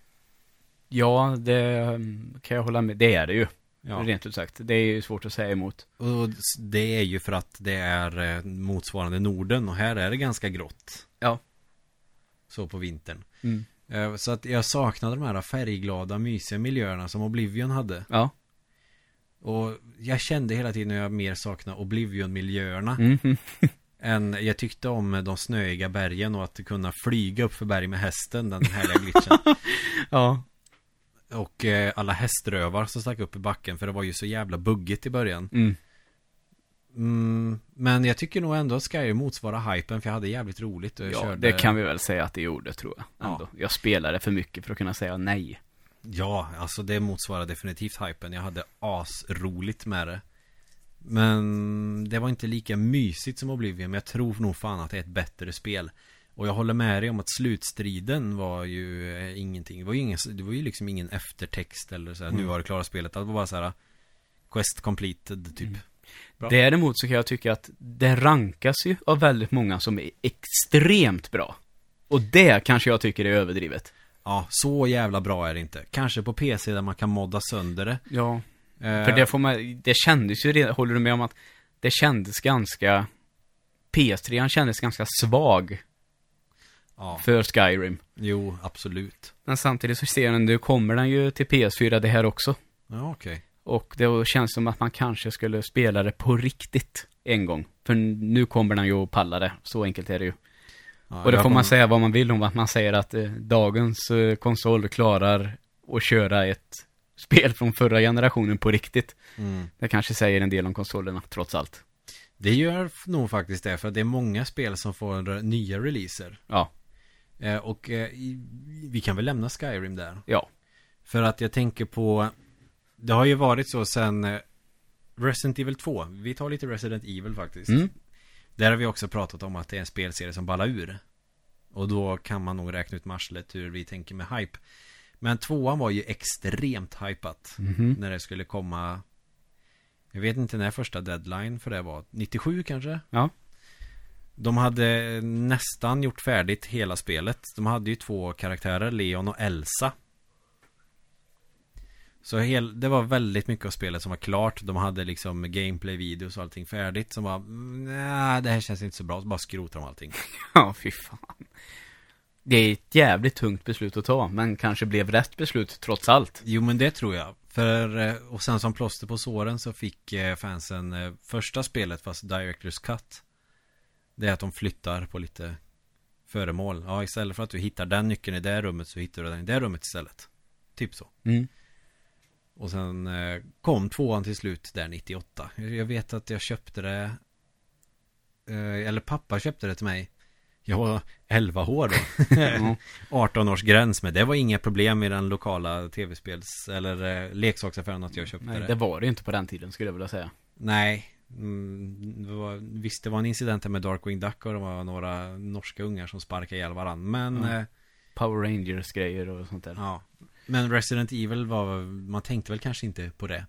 Ja, det mm, kan jag hålla med. Det är det ju. Ja. Rent ut sagt. Det är ju svårt att säga emot. Och det är ju för att det är eh, motsvarande Norden och här är det ganska grått. Ja. Så på vintern. Mm. Eh, Så att jag saknade de här färgglada, mysiga miljöerna som Oblivion hade. Ja. Och jag kände hela tiden att jag mer saknade Oblivion-miljöerna. Mhm. Än jag tyckte om de snöiga bergen och att kunna flyga upp för berg med hästen, den härliga glitchen. Ja. och eh, alla häströvar som stack upp i backen, för det var ju så jävla buggigt i början. Mm. Mm, men jag tycker nog ändå att Skyrim motsvarar hypen för jag hade jävligt roligt och jag Ja, körde... det kan vi väl säga att det gjorde, tror jag. Ja. Ändå. Jag spelade för mycket för att kunna säga nej. Ja, alltså det motsvarar definitivt hypen. Jag hade asroligt med det. Men det var inte lika mysigt som Oblivion, men jag tror nog fan att det är ett bättre spel. Och jag håller med dig om att slutstriden var ju eh, ingenting. Det var ju, ingen, det var ju liksom ingen eftertext eller så här, nu Mm. har du klarat spelet. Det var bara så här Quest completed typ. Mm. Bra. Däremot så kan jag tycka att det rankas ju av väldigt många som är extremt bra. Och det kanske jag tycker är överdrivet. Ja, så jävla bra är det inte. Kanske på PC där man kan modda sönder det. Ja. För det får man, det kändes ju redan, håller du med om att det kändes ganska, PS3 kändes ganska svag Ja, för Skyrim. jo, absolut. Men samtidigt så ser den, nu kommer den ju till PS4 det här också. Ja, okej. Och det känns som att man kanske skulle spela det på riktigt en gång. För nu kommer den ju att palla det, så enkelt är det ju. Ja, Och det får man säga vad man vill om, att man säger att eh, dagens eh, konsol klarar att köra ett spel från förra generationen på riktigt. Mm. Det kanske säger en del om konsolerna, trots allt. Det gör nog faktiskt det, för det är många spel som får nya releaser. Ja, Eh, och eh, vi kan väl lämna Skyrim där. ja. För att jag tänker på, det har ju varit så sen eh, Resident Evil 2. Vi tar lite Resident Evil faktiskt. Mm. Där har vi också pratat om att det är en spelserie som ballar ur. Och då kan man nog räkna ut marslet hur vi tänker med hype. Men tvåan var ju extremt hypat. Mhm. När det skulle komma Jag vet inte när första deadline för det var 97 kanske? Ja. De hade nästan gjort färdigt hela spelet De hade ju två karaktärer, Leon och Elsa Så hel, det var väldigt mycket av spelet som var klart De hade liksom gameplay-videos och allting färdigt Som var, "Mm, nej det här känns inte så bra Så bara skrotar de allting Ja, fy fan. Det är ett jävligt tungt beslut att ta, men kanske blev rätt beslut trots allt. Jo men det tror jag. För, eh, och sen som plåster på såren så fick eh, fansen eh, första spelet fast Directors Cut. Det är att de flyttar på lite föremål. Ja istället för att du hittar den nyckeln i det rummet så hittar du den i det rummet istället. Typ så. Mm. Och sen kom tvåan till slut där 98 Jag vet att jag köpte det Eller pappa köpte det till mig Jag var 11 år då Ja. 18 års gräns med det var inga problem i den lokala tv-spels eller eh, leksaksaffären att jag köpte Nej, det. det var det ju inte på den tiden, skulle jag vilja säga. Nej. Mm, det var, visst, det var en incident med Darkwing Duck och det var några norska ungar som sparkade ihjäl varandra. Men, Ja. eh, Power Rangers-grejer och sånt där. ja. Men Resident Evil var, man tänkte väl kanske inte på det.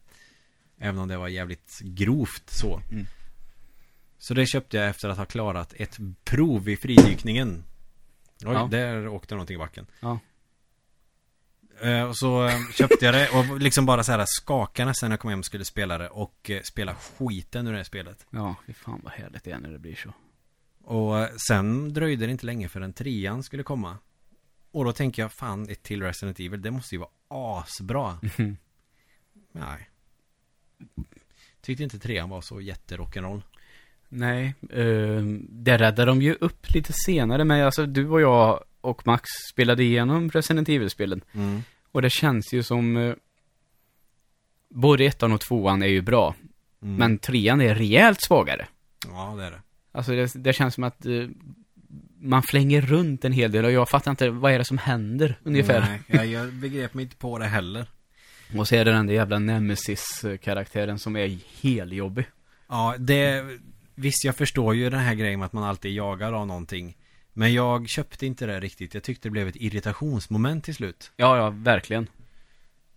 Även om det var jävligt grovt så. Mm. Så det köpte jag efter att ha klarat ett prov i fridykningen. Oj, Ja. där åkte någonting i backen. Ja. Eh, Och så eh, köpte jag det och liksom bara så här skakade när jag kom hem och skulle spela det och eh, spela skiten ur det här spelet. Ja, fy fan vad härligt det är när det blir så. Och sen dröjde det inte länge förrän trean skulle komma. Och då tänker jag, fan ett till Resident Evil, det måste ju vara asbra. Nej. Tyckte inte trean var så jätterock'n'roll. Nej, eh, det räddade de ju upp lite senare, men alltså du och jag och Max spelade igenom Resident Evil-spelen. Mm. Och det känns ju som... Eh, både ettan och tvåan är ju bra. Mm. Men trean är rejält svagare. Ja, det är det. Alltså det, det känns som att eh, man flänger runt en hel del och jag fattar inte, vad är det som händer ungefär? Nej, jag, jag begrep mig inte på det heller. Och så är det den där jävla Nemesis-karaktären som är heljobbig. Ja, det... Visst, jag förstår ju den här grejen med att man alltid jagar av någonting. Men jag köpte inte det riktigt. Jag tyckte det blev ett irritationsmoment till slut. Ja, ja, verkligen.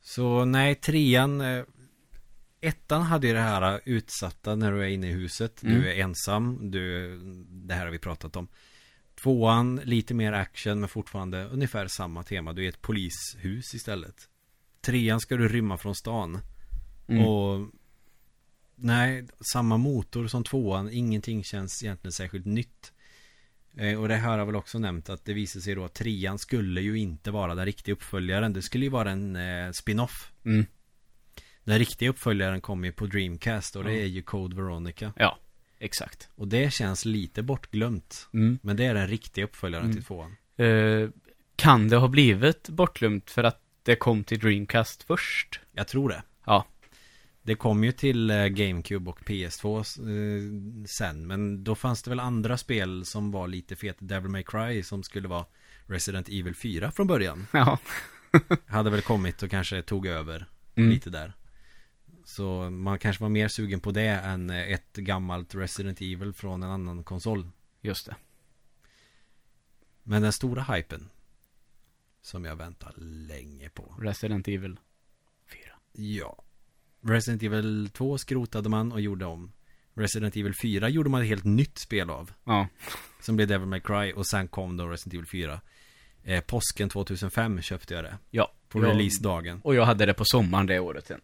Så nej, trean... eh, Ettan hade ju det här eh, utsatta när du är inne i huset. Mm. Du är ensam. Du, det här har vi pratat om. Tvåan, lite mer action men fortfarande ungefär samma tema. Du är ett polishus istället. Trean ska du rymma från stan. Mm. Och Nej, samma motor som tvåan. Ingenting känns egentligen särskilt nytt. Eh, och det här har väl också nämnt att det visar sig då att trean skulle ju inte vara den riktiga uppföljaren. Det skulle ju vara en eh, spin-off. Mm. Den riktiga uppföljaren kommer ju på Dreamcast och det är ju Code Veronica. Ja, exakt. Och det känns lite bortglömt. Mm. Men det är den riktiga uppföljaren Mm. till tvåan. Eh, kan det ha blivit bortglömt för att det kom till Dreamcast först? Jag tror det. Ja. Det kom ju till eh, GameCube och PS2 eh, sen. Men då fanns det väl andra spel som var lite fet. Devil May Cry som skulle vara Resident Evil 4 från början. Ja. Hade väl kommit och kanske tog över Mm. lite där. Så man kanske var mer sugen på det än eh, ett gammalt Resident Evil från en annan konsol. Just det. Men den stora hypen som jag väntar länge på. Resident Evil 4. Ja. Resident Evil 2 skrotade man och gjorde om. Resident Evil 4 gjorde man ett helt nytt spel av. Ja. Som blev Devil May Cry och sen kom då Resident Evil 4. Eh, påsken 2005 köpte jag det. Ja. På Ja. releasedagen. Och jag hade det på sommaren det året sen.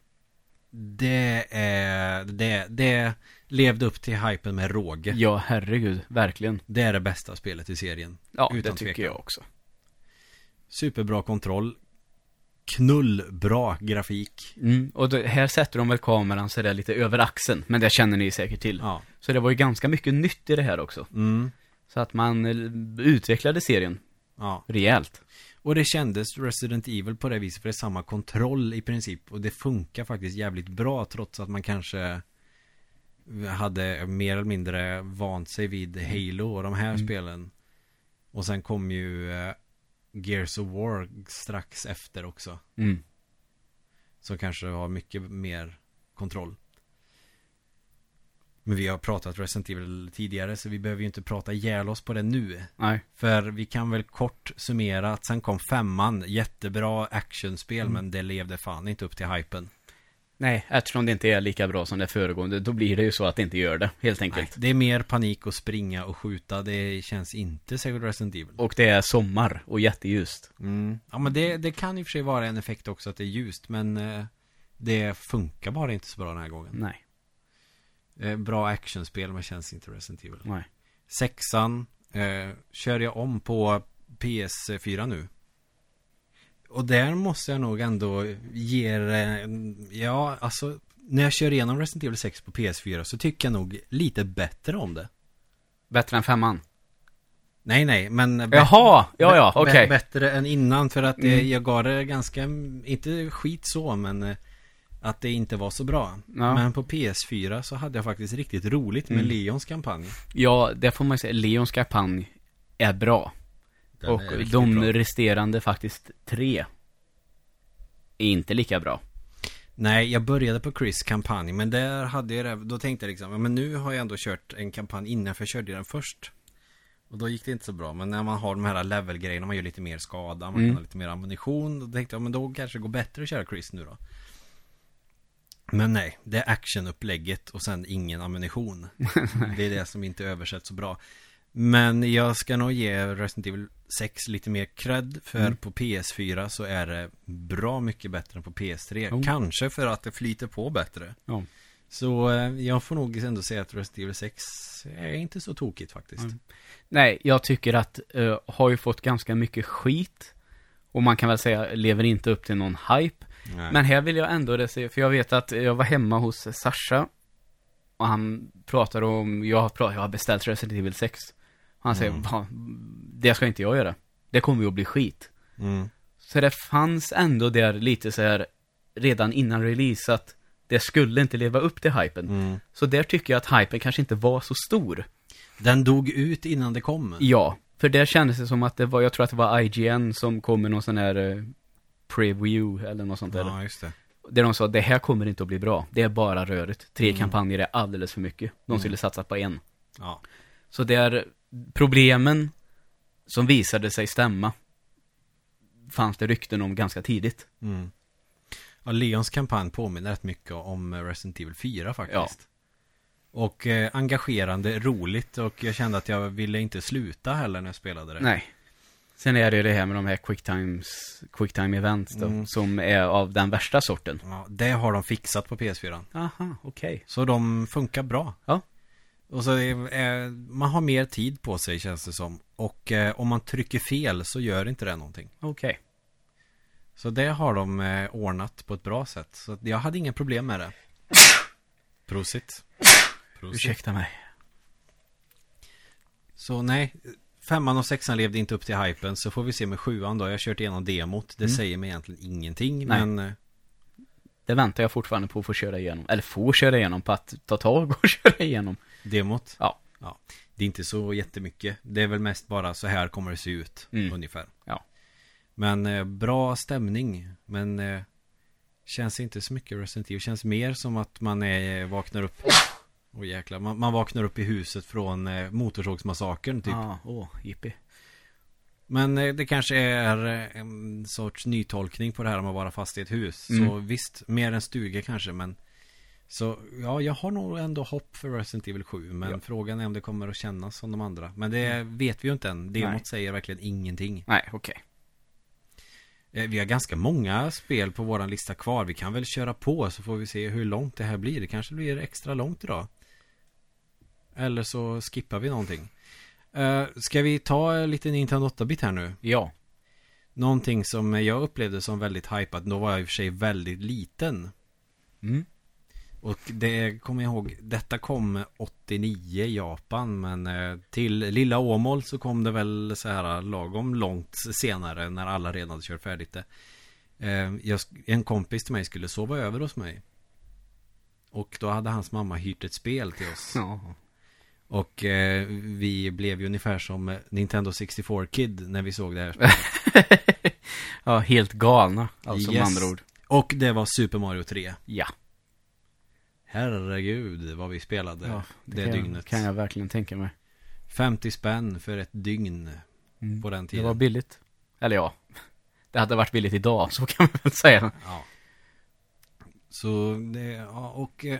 Det är, det, det levde upp till hypen med råge. Ja, herregud. Verkligen. Det är det bästa spelet i serien. Ja, det tycker tvekan. jag också. Superbra kontroll. Knullbra grafik. Mm. Och det, här sätter de väl kameran så det är lite över axeln. Men det känner ni säkert till. Ja. Så det var ju ganska mycket nytt i det här också. Mm. Så att man eh, utvecklade serien Ja. rejält. Och det kändes Resident Evil på det viset för det är samma kontroll i princip och det funkar faktiskt jävligt bra trots att man kanske hade mer eller mindre vant sig vid Halo och de här Mm. spelen. Och sen kom ju eh, Gears of War strax efter också. Mm. Som kanske har mycket mer kontroll. Men vi har pratat Resident Evil tidigare så vi behöver ju inte prata ihjäl oss på det nu. Nej. För vi kan väl kort summera att sen kom femman, jättebra actionspel Mm. men det levde fan inte upp till hypen. Nej, eftersom det inte är lika bra som det föregående, då blir det ju så att det inte gör det, helt Nej, enkelt. det är mer panik att springa och skjuta, det känns inte särskilt Resident Evil. Och det är sommar och jätteljust. Mm. Ja men det, det kan och för sig vara en effekt också att det är ljust men eh, det funkar bara inte så bra den här gången. Nej, Eh, bra actionspel men känns inte Resident Evil. nej. Sexan eh, kör jag om på PS4 nu. Och där måste jag nog ändå ge det- Ja, alltså När jag kör igenom Resident Evil 6 på PS4 så tycker jag nog lite bättre om det. Bättre än femman? Nej, nej, men Jaha, ja ja, okej. Bättre än innan för att eh, Mm. jag gav det ganska, inte skit så, men eh, att det inte var så bra. Ja. Men på PS4 så hade jag faktiskt riktigt roligt med Mm. Leons kampanj. Ja, det får man säga. Leons kampanj är bra. Den och de bra. resterande faktiskt tre är inte lika bra. Nej, jag började på Chris kampanj, men där hade jag det, då tänkte jag liksom, men nu har jag ändå kört en kampanj innan, för jag körde den först. Och då gick det inte så bra, men när man har de här level-grejerna, man gör lite mer skada, man Mm. kan ha lite mer ammunition, då tänkte jag, men då kanske det går bättre att köra Chris nu då. Men nej, det är actionupplägget och sen ingen ammunition. det är det som inte översätts så bra. Men jag ska nog ge Resident Evil 6 lite mer cred för Mm. på PS4 så är det bra mycket bättre än på PS3. Jo. Kanske för att det flyter på bättre. Ja. Så eh, jag får nog ändå säga att Resident Evil 6 är inte så tokigt faktiskt. Mm. Nej, jag tycker att uh, har ju fått ganska mycket skit. Och man kan väl säga lever inte upp till någon hype. Nej. Men här vill jag ändå det för jag vet att jag var hemma hos Sasha. Och han pratar om, jag har, jag har beställt Resident Evil 6. Han säger, Mm. "Va, det ska inte jag göra. Det kommer ju att bli skit. Mm. Så det fanns ändå där lite så här redan innan release att det skulle inte leva upp till hypen. Mm. Så där tycker jag att hypen kanske inte var så stor. Den dog ut innan det kom. Ja, för där kändes det som att det var, jag tror att det var IGN som kom med någon sån här eh, preview eller något sånt där. Ja, just det. Där de sa, det här kommer inte att bli bra. Det är bara rörigt. Tre Mm. kampanjer är alldeles för mycket. De Mm. skulle satsa på en. Ja. Så det är problemen som visade sig stämma fanns det rykten om ganska tidigt. Mm. Ja, Leons kampanj påminner rätt mycket om Resident Evil 4 faktiskt. Och eh, engagerande, roligt och jag kände att jag ville inte sluta heller när jag spelade det. Nej. Sen är det ju det här med de här quicktimes, quicktime events då, Mm. som är av den värsta sorten. Ja, det har de fixat på PS4. Aha, okej. Så de funkar bra. Ja. Och så är, man har mer tid på sig känns det som. Och eh, om man trycker fel så gör inte det någonting. Okej. Så det har de eh, ordnat på ett bra sätt. Så jag hade inga problem med det. Prosit. Prosit. Ursäkta mig. Så nej, femman och sexan levde inte upp till hypen. Så får vi se med sjuan då. Jag har kört igenom demot. Det Mm. säger mig egentligen ingenting. Nej. Men eh, Det väntar jag fortfarande på att få köra igenom. Eller få köra igenom, på att ta tag och köra igenom. Demot. Ja. ja. Det är inte så jättemycket. Det är väl mest bara så här kommer det se ut. Mm. Ungefär. Ja. Men eh, bra stämning. Men eh, känns inte så mycket Resident Evil. Känns mer som att man är, vaknar upp. Åh jäklar. Man, man vaknar upp i huset från eh, Motorsågsmassakern typ. Ah, åh, jippi. Men eh, det kanske är eh, en sorts nytolkning på det här om att vara fast i ett hus. Mm. Så visst, mer en stuga kanske men Så ja, jag har nog ändå hopp för Resident Evil 7 Men Ja. frågan är om det kommer att kännas som de andra Men det vet vi ju inte än Demot Nej. säger verkligen ingenting Nej, okej. Eh, Vi har ganska många spel på våran lista kvar Vi kan väl köra på så får vi se hur långt det här blir Det kanske blir extra långt idag Eller så skippar vi någonting Eh, Ska vi ta lite Nintendo 8-bit här nu? Ja. Någonting som jag upplevde som väldigt hypat, då var jag i och för sig väldigt liten. Mm. Och det kommer jag ihåg, detta kom 89 i Japan, men eh, till lilla Åmål så kom det väl så här lagom långt senare när alla redan hade kört färdigt det. Eh, jag, en kompis till mig skulle sova över hos mig. Och då hade hans mamma hyrt ett spel till oss. Ja. Och eh, vi blev ju ungefär som eh, Nintendo 64 Kid när vi såg det här spelet. ja, helt galna. Alltså med Yes. andra ord. Och det var Super Mario 3. Ja. Herregud vad vi spelade ja det, kan dygnet. Jag, kan jag verkligen tänka mig. 50 spänn för ett dygn Mm. på den Det tiden. var billigt. Eller ja. Det hade varit billigt idag, så kan man väl säga. Ja. Så det, ja, och eh,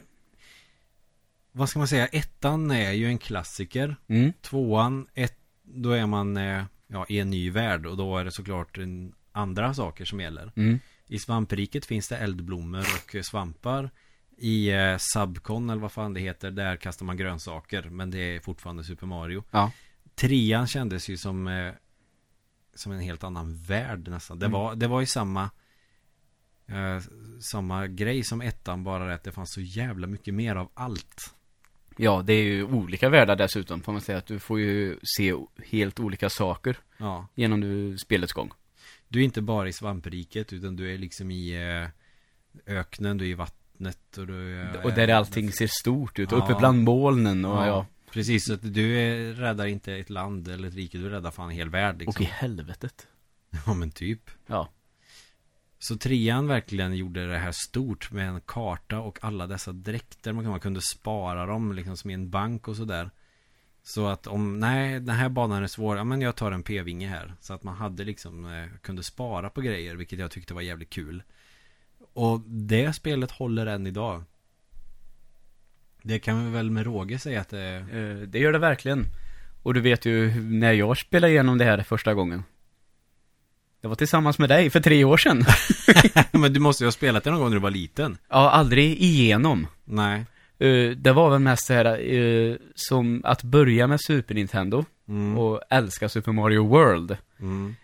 vad ska man säga, ettan är ju en klassiker. Mm. Tvåan, ett, då är man eh, ja, i en ny värld och då är det såklart en, andra saker som gäller. Mm. I svampriket finns det eldblommor och svampar. I eh, Subcon eller vad fan det heter, där kastar man grönsaker. Men det är fortfarande Super Mario. Ja. Trean kändes ju som eh, Som en helt annan värld nästan Det, Mm. var, det var ju samma eh, Samma grej som ettan Bara att det fanns så jävla mycket mer av allt Ja, det är ju olika världar dessutom, får man säga. Att du får ju se helt olika saker Ja genom du, spelets gång. Du är inte bara i svampriket Utan du är liksom i eh, Öknen, du är i vattnet och du är, Och där allting ser stort ut, Ja. uppe bland molnen och ja. Precis, så att du är, räddar inte ett land eller ett rike Du räddar fan en hel värld liksom. Och i helvetet. Ja men typ Ja. Så trean verkligen gjorde det här stort med en karta och alla dessa dräkter. Man man kunde spara dem liksom som i en bank och sådär. Så att om, nej den här banan är svår, ja men jag tar en p-vinge här. Så att man hade liksom, eh, kunde spara på grejer, vilket jag tyckte var jävligt kul. Och det spelet håller än idag. Det kan vi väl med råge säga att det Eh, Det gör det verkligen. Och du vet ju när jag spelade igenom det här första gången. Det var tillsammans med dig för tre år sedan. Men du måste ju ha spelat det någon gång när du var liten. ja, aldrig igenom. Nej. Eh, Det var väl mest så här, eh, som att börja med Super Nintendo Mm. och älska Super Mario World. Mm.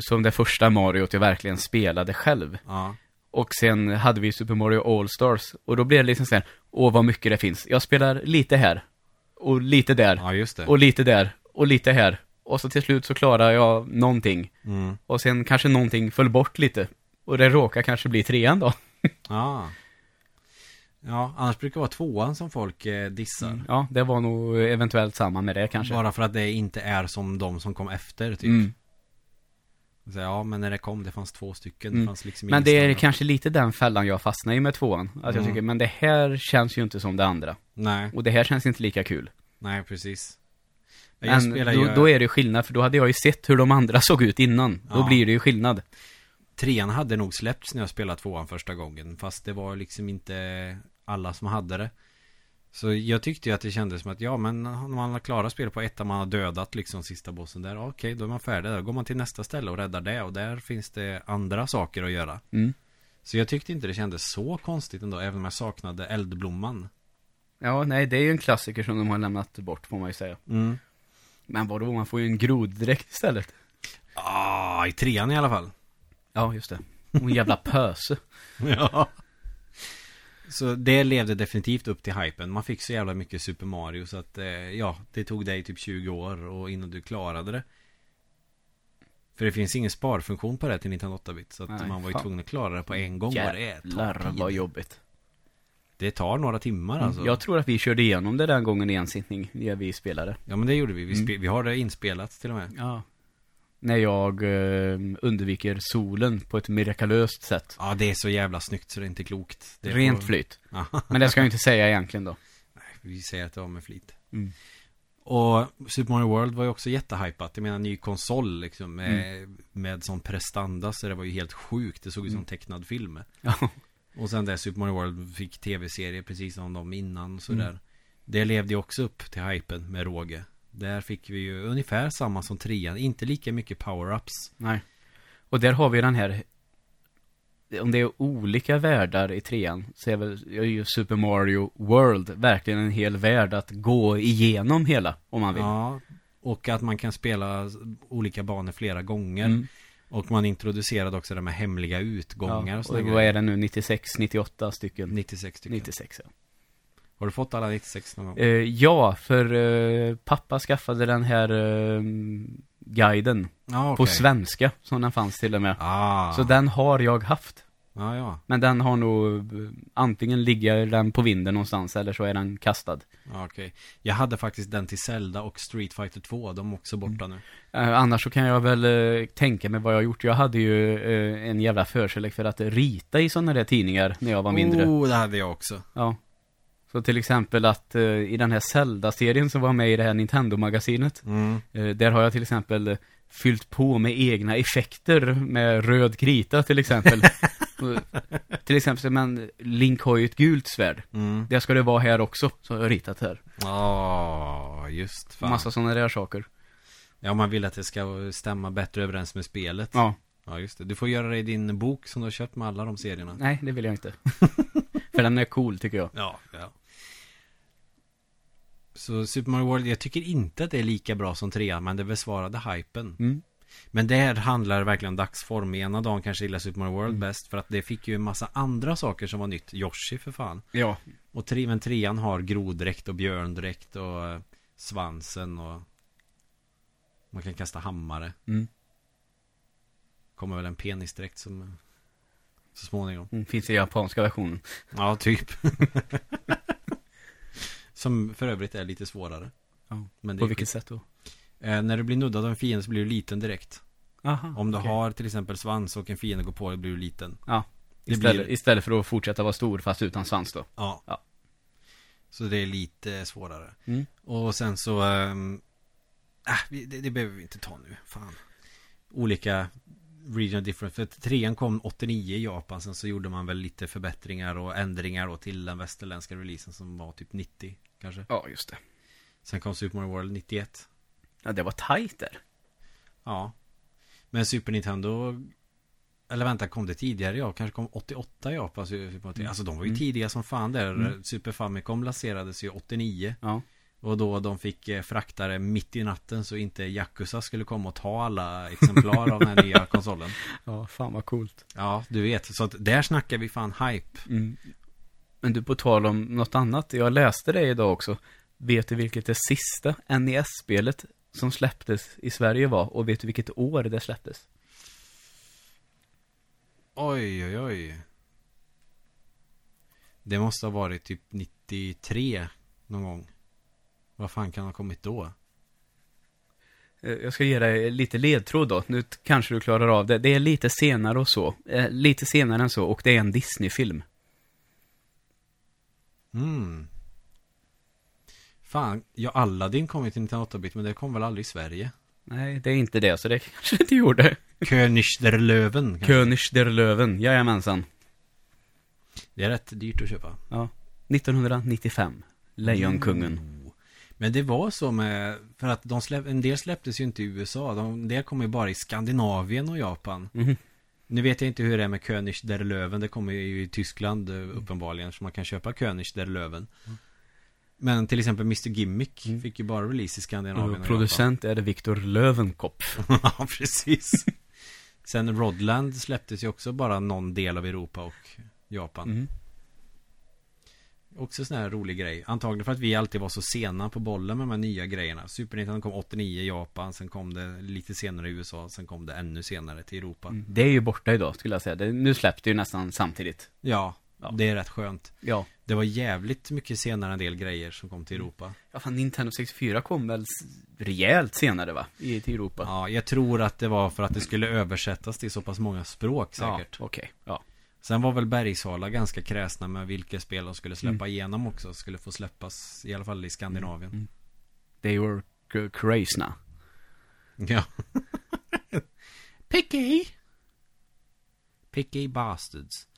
Som det första Mario jag verkligen spelade själv. Ja. Och sen hade vi Super Mario All-Stars. Och då blev det liksom så här, åh vad mycket det finns. Jag spelar lite här. Och lite där. ja, just det. Och lite där. Och lite här. Och så till slut så klarar jag någonting. Mm. Och sen kanske någonting föll bort lite. Och det råkar kanske bli trean då. Ja. Ja, annars brukar det vara tvåan som folk eh, dissar. Mm. Ja, det var nog eventuellt samma med det kanske. Bara för att det inte är som de som kom efter typ. Mm. Så, ja, men när det kom, det fanns två stycken. Mm. Det fanns liksom Men det är standard. kanske lite den fällan jag fastnar i med tvåan. Att jag Mm. tycker, men det här känns ju inte som det andra. Nej, Och det här känns inte lika kul. nej precis. Men spelar då, ju... då är det skillnad, för då hade jag ju sett hur de andra såg ut innan. Då Ja. blir det ju skillnad. Trean hade nog släppts när jag spelade tvåan första gången. Fast det var liksom inte alla som hade det. Så jag tyckte ju att det kändes som att ja men om man har klarat spel på ettan, man har dödat liksom sista bossen där. Okej, då är man färdig. Då går man till nästa ställe och räddar det. Och där finns det andra saker att göra. Mm. Så jag tyckte inte det kändes så konstigt ändå, även om jag saknade eldblomman. Ja, nej, det är ju en klassiker som de har lämnat bort, får man ju säga. Mm. Men vadå, man får ju en groddräkt istället. Ah, i trean i alla fall. Ja, just det. Och en jävla pöse. Ja. Så det levde definitivt upp till hypen. Man fick så jävla mycket Super Mario så att eh, ja, det tog dig typ 20 år och innan du klarade det. För det finns ingen sparfunktion på det till 1908-bit. Så att Nej, man var ju fan. tvungen att klara det på en gång. Jävlar vad jobbigt. Det tar några timmar alltså. Jag tror att vi körde igenom det den gången i en sittning, när vi spelade. Ja men det gjorde vi. Vi, Mm. vi har det inspelat till och med. Ja. När jag eh, undviker solen på ett mirakulöst sätt. Ja det är så jävla snyggt så det är inte klokt. Det Rent på- flyt. Men det ska jag inte säga egentligen då. Vi säger att det var med flit. Mm. Och Super Mario World var ju också jättehypat. Jag menar ny konsol liksom. Med, Mm. med sån prestanda så det var ju helt sjukt. Det såg ut som Mm. tecknad film. Och sen där Super Mario World fick tv-serie precis som de innan sådär. Mm. Det levde ju också upp till hypen med råge. Där fick vi ju ungefär samma som trean. Inte lika mycket power-ups. Nej. Och där har vi den här om det är olika världar i trean så är väl är ju Super Mario World verkligen en hel värld att gå igenom hela om man vill. Ja. Och att man kan spela olika banor flera gånger. Mm. Och man introducerade också det med hemliga utgångar Ja, och och vad är det nu? 96, 98 stycken? 96 stycken. 96 ja. Har du fått alla 96 någon gång? Eh, ja, för eh, pappa skaffade den här eh, guiden Ja, på okej. svenska, som den fanns till och med. Ah. Så den har jag haft. Ja, ja. Men den har nog, antingen ligger den på vinden någonstans eller så är den kastad. ja okej. Jag hade faktiskt den till Zelda och Street Fighter 2. De är också borta nu. Eh, annars så kan jag väl eh, tänka mig vad jag har gjort. Jag hade ju eh, en jävla förkärlek för att rita i sådana där tidningar när jag var mindre. Oh, det hade jag också. Ja. Så till exempel att eh, i den här Zelda-serien som var med i det här Nintendo-magasinet. Mm. Eh, där har jag till exempel eh, fyllt på med egna effekter med röd krita till exempel. Till exempel, men Link har ju ett gult svärd. Mm. Det ska det vara här också, så har jag ritat här. Ja, just fan. Massa sådana där saker. Ja, man vill att det ska stämma bättre överens med spelet. Ja, Ja, just det. Du får göra det i din bok som du har köpt med alla de serierna. nej det vill jag inte. För den är cool tycker jag. Ja, ja. Så Super Mario World, jag tycker inte att det är lika bra som trean, men det besvarade hypen. Mm. Men det här handlar verkligen om dagsform. Ena dagen kanske gillar Super Mario World Mm. bäst, för att det fick ju en massa andra saker som var nytt. Yoshi för fan. Ja. Och tre, men trean har groddräkt och björndräkt och eh, svansen och man kan kasta hammare. Mm. Kommer väl en penisdräkt som så småningom. Mm, finns i japanska versionen. Ja, typ. som för övrigt är lite svårare. Ja. Men På vilket sätt då? Eh, när du blir nuddad av en fiende så blir du liten direkt. Aha, Om du okej. har till exempel svans och en fiende går på dig blir du liten. Ja. Istället, blir- istället för att fortsätta vara stor fast utan svans då. Ja. Ja. Så det är lite svårare. Mm. Och sen så... Ähm, äh, det, det behöver vi inte ta nu. Fan. Olika regional difference. För trean kom 89 i Japan. Sen så gjorde man väl lite förbättringar och ändringar då till den västerländska releasen som var typ 90 kanske. Ja, just det. Sen kom Super Mario World 91. Ja, det var tajt där. Ja. Men Super Nintendo Eller vänta, kom det tidigare? Ja, kanske kom 88 i Japan Nintendo. Alltså de var ju Mm. tidiga som fan där Mm. Super Famicom lanserades ju 89 Ja. Och då de fick eh, frakta det mitt i natten Så inte Yakuza skulle komma och ta alla exemplar av den här nya konsolen Ja, fan vad coolt. Ja, du vet Så att där snackar vi fan hype Mm. Men du, på tal om något annat. Jag läste det idag också. Vet du vilket det sista NES-spelet som släpptes i Sverige var, och vet du vilket år det släpptes? Oj, oj, oj. Det måste ha varit typ 93 någon gång. Vad fan kan ha kommit då? Eh, Jag ska ge dig lite ledtråd då, nu kanske du klarar av det. Det är lite senare och så, eh, lite senare än så, och det är en Disney-film. Mm. Fan, ja Aladdin kom ju till 1908-bit men det kom väl aldrig i Sverige? Nej, det är inte det, så det kanske inte gjorde. König der Löwen. König der Löwen, jajamensan. Det är rätt dyrt att köpa. Ja. 1995. Lejonkungen. Oh. Men det var så med, för att de släpp, en del släpptes ju inte i USA. De, en del kom ju bara i Skandinavien och Japan. Mhm. Nu vet jag inte hur det är med König der Löwen. Det kommer ju i Tyskland Mm. eh, uppenbarligen. Så man kan köpa König der Löwen. Men till exempel Mr Gimmick Mm. fick ju bara release i Skandinavien Och producent är det Viktor Löwenkopf. Japan. ja, precis. Sen Rodland släpptes ju också bara någon del av Europa och Japan. Mm. Också sån här rolig grej. Antagligen för att vi alltid var så sena på bollen med de här nya grejerna. Super Nintendo kom 89 i Japan, sen kom det lite senare i USA, sen kom det ännu senare till Europa. Mm. Det är ju borta idag, skulle jag säga. Det, nu släpps det ju nästan samtidigt. Ja, Ja. det är rätt skönt. Ja. Det var jävligt mycket senare en del grejer som kom till Europa. Ja, fan, Nintendo 64 kom väl rejält senare, va? I, till Europa. Ja, jag tror att det var för att det skulle översättas till så pass många språk säkert. Ja, okej. Ja. Sen var väl Bergsala ganska kräsna med vilka spel de skulle släppa igenom också. Skulle få släppas, i alla fall i Skandinavien. Mm. They were crazy. Ja. Picky. Picky bastards.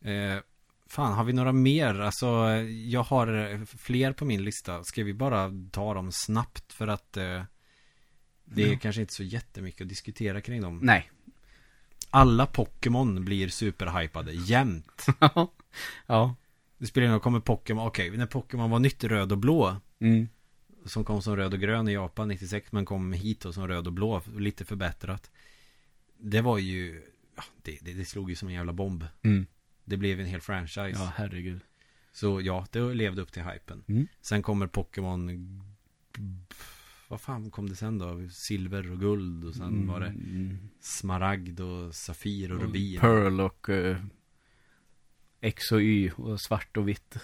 Eh, fan, har vi några mer? Alltså, jag har fler på min lista. Ska vi bara ta dem snabbt för att eh, det är Ja. kanske inte så jättemycket att diskutera kring dem. Nej. Alla Pokémon blir superhypade jämt. ja. Det spelar ingen roll, kommer Pokémon, okej, när Pokémon var nytt röd och blå Mm. Som kom som röd och grön i Japan 96 Men kom hit då som röd och blå Lite förbättrat Det var ju ja, det, det, det slog ju som en jävla bomb Mm. Det blev en hel franchise Ja, herregud. Så ja, det levde upp till hypen Mm. Sen kommer Pokémon Vad fan kom det sen då? Silver och guld och sen var det Mm. Smaragd och Safir och Och Rubin Pearl och eh, X och Y och svart och vitt.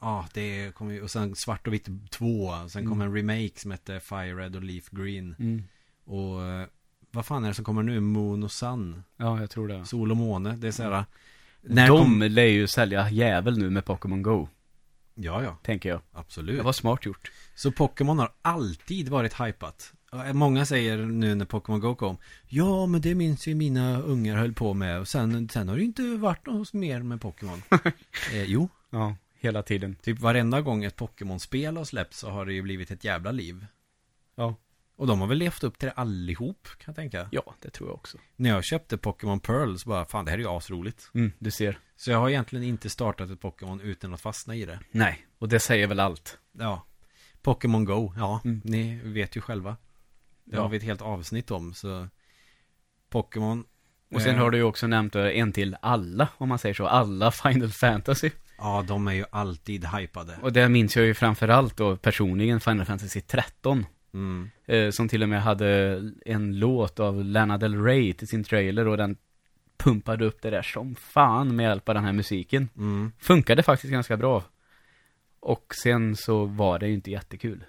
Ja, det kom ju Och sen Svart och vitt 2 Sen kom Mm. en remake som hette Fire Red och Leaf Green Mm. Och eh, Vad fan är det som kommer nu? Moon och Sun Ja, jag tror det. Sol och måne, det är såhär När De kom... lär ju sälja jävel nu med Pokémon Go, Ja, ja, tänker jag. absolut Det var smart gjort. Så Pokémon har alltid varit hypat Många säger nu när Pokémon Go kom Ja, men det minns ju mina ungar höll på med Och sen, sen har det ju inte varit något mer med Pokémon eh, Jo, Ja, hela tiden. typ varenda gång ett Pokémon-spel har släppts Så har det ju blivit ett jävla liv Ja. Och de har väl levt upp till det allihop, kan jag tänka Ja, det tror jag också. När jag köpte Pokémon Pearl så bara, fan det här är ju asroligt Mm, du ser. Så jag har egentligen inte startat ett Pokémon utan att fastna i det Nej, och det säger väl allt. Ja Pokémon Go, ja, Mm. ni vet ju själva Det Ja. har vi ett helt avsnitt om, så Pokémon Och sen eh, har du ju också nämnt eh, en till alla, om man säger så. Alla Final Fantasy. Ja, de är ju alltid hypade Och det minns jag ju framförallt då personligen Final Fantasy 13. Mm. Eh, som till och med hade en låt av Lana Del Rey till sin trailer och den pumpade upp det där som fan med hjälp av den här musiken. Mm. Funkade faktiskt ganska bra. Och sen så var det ju inte jättekul.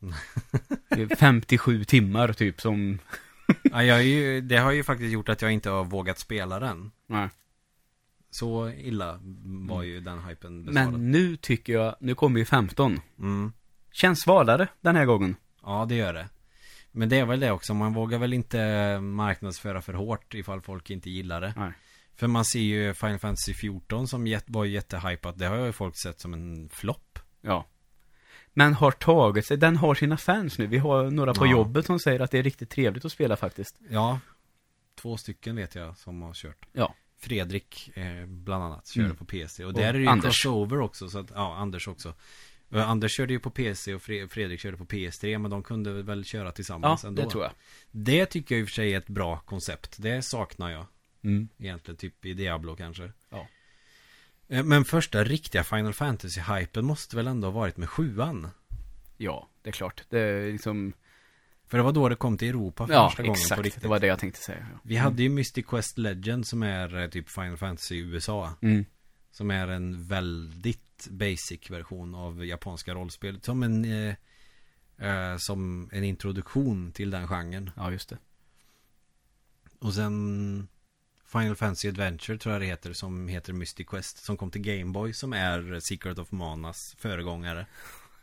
Det är 57 timmar typ som... Ja, jag är ju, det har ju faktiskt gjort att jag inte har vågat spela den Nej. Så illa var ju den hypen besvarad Men nu tycker jag, nu kommer ju 15. mm. Känns svalare den här gången. Ja, det gör det Men det är väl det också, man vågar väl inte marknadsföra för hårt ifall folk inte gillar det Nej. För man ser ju Final Fantasy 14 som var jättehypat Det har ju folk sett som en flopp Ja. Men har tagit sig, den har sina fans nu. Vi har några på Ja. jobbet som säger att det är riktigt trevligt att spela faktiskt. Ja Två stycken vet jag som har kört Ja. Fredrik eh, bland annat körde Mm. på PC Och Och där är det ju Anders. crossover också så att, Ja, Anders också Anders körde ju på PC och Fre- Fredrik körde på PS3 Men de kunde väl köra Ja, tillsammans ändå det tror jag. Det tycker jag i och för sig är ett bra koncept Det saknar jag Mm. egentligen Typ i Diablo kanske Ja. Eh, Men första riktiga Final Fantasy-hypen måste väl ändå ha varit med sjuan? Ja, det är klart. Det är liksom För det var då det kom till Europa för Ja, första gången på exakt. riktigt. Det var det jag tänkte säga. Ja. Vi hade ju Mystic Quest Legend som är eh, typ Final Fantasy i USA. Mm. Som är en väldigt basic version av japanska rollspel. Som en, eh, eh, som en introduktion till den genren. Ja, just det. Och sen Final Fantasy Adventure tror jag det heter. Som heter Mystic Quest. Som kom till Game Boy. Som är Secret of Manas föregångare.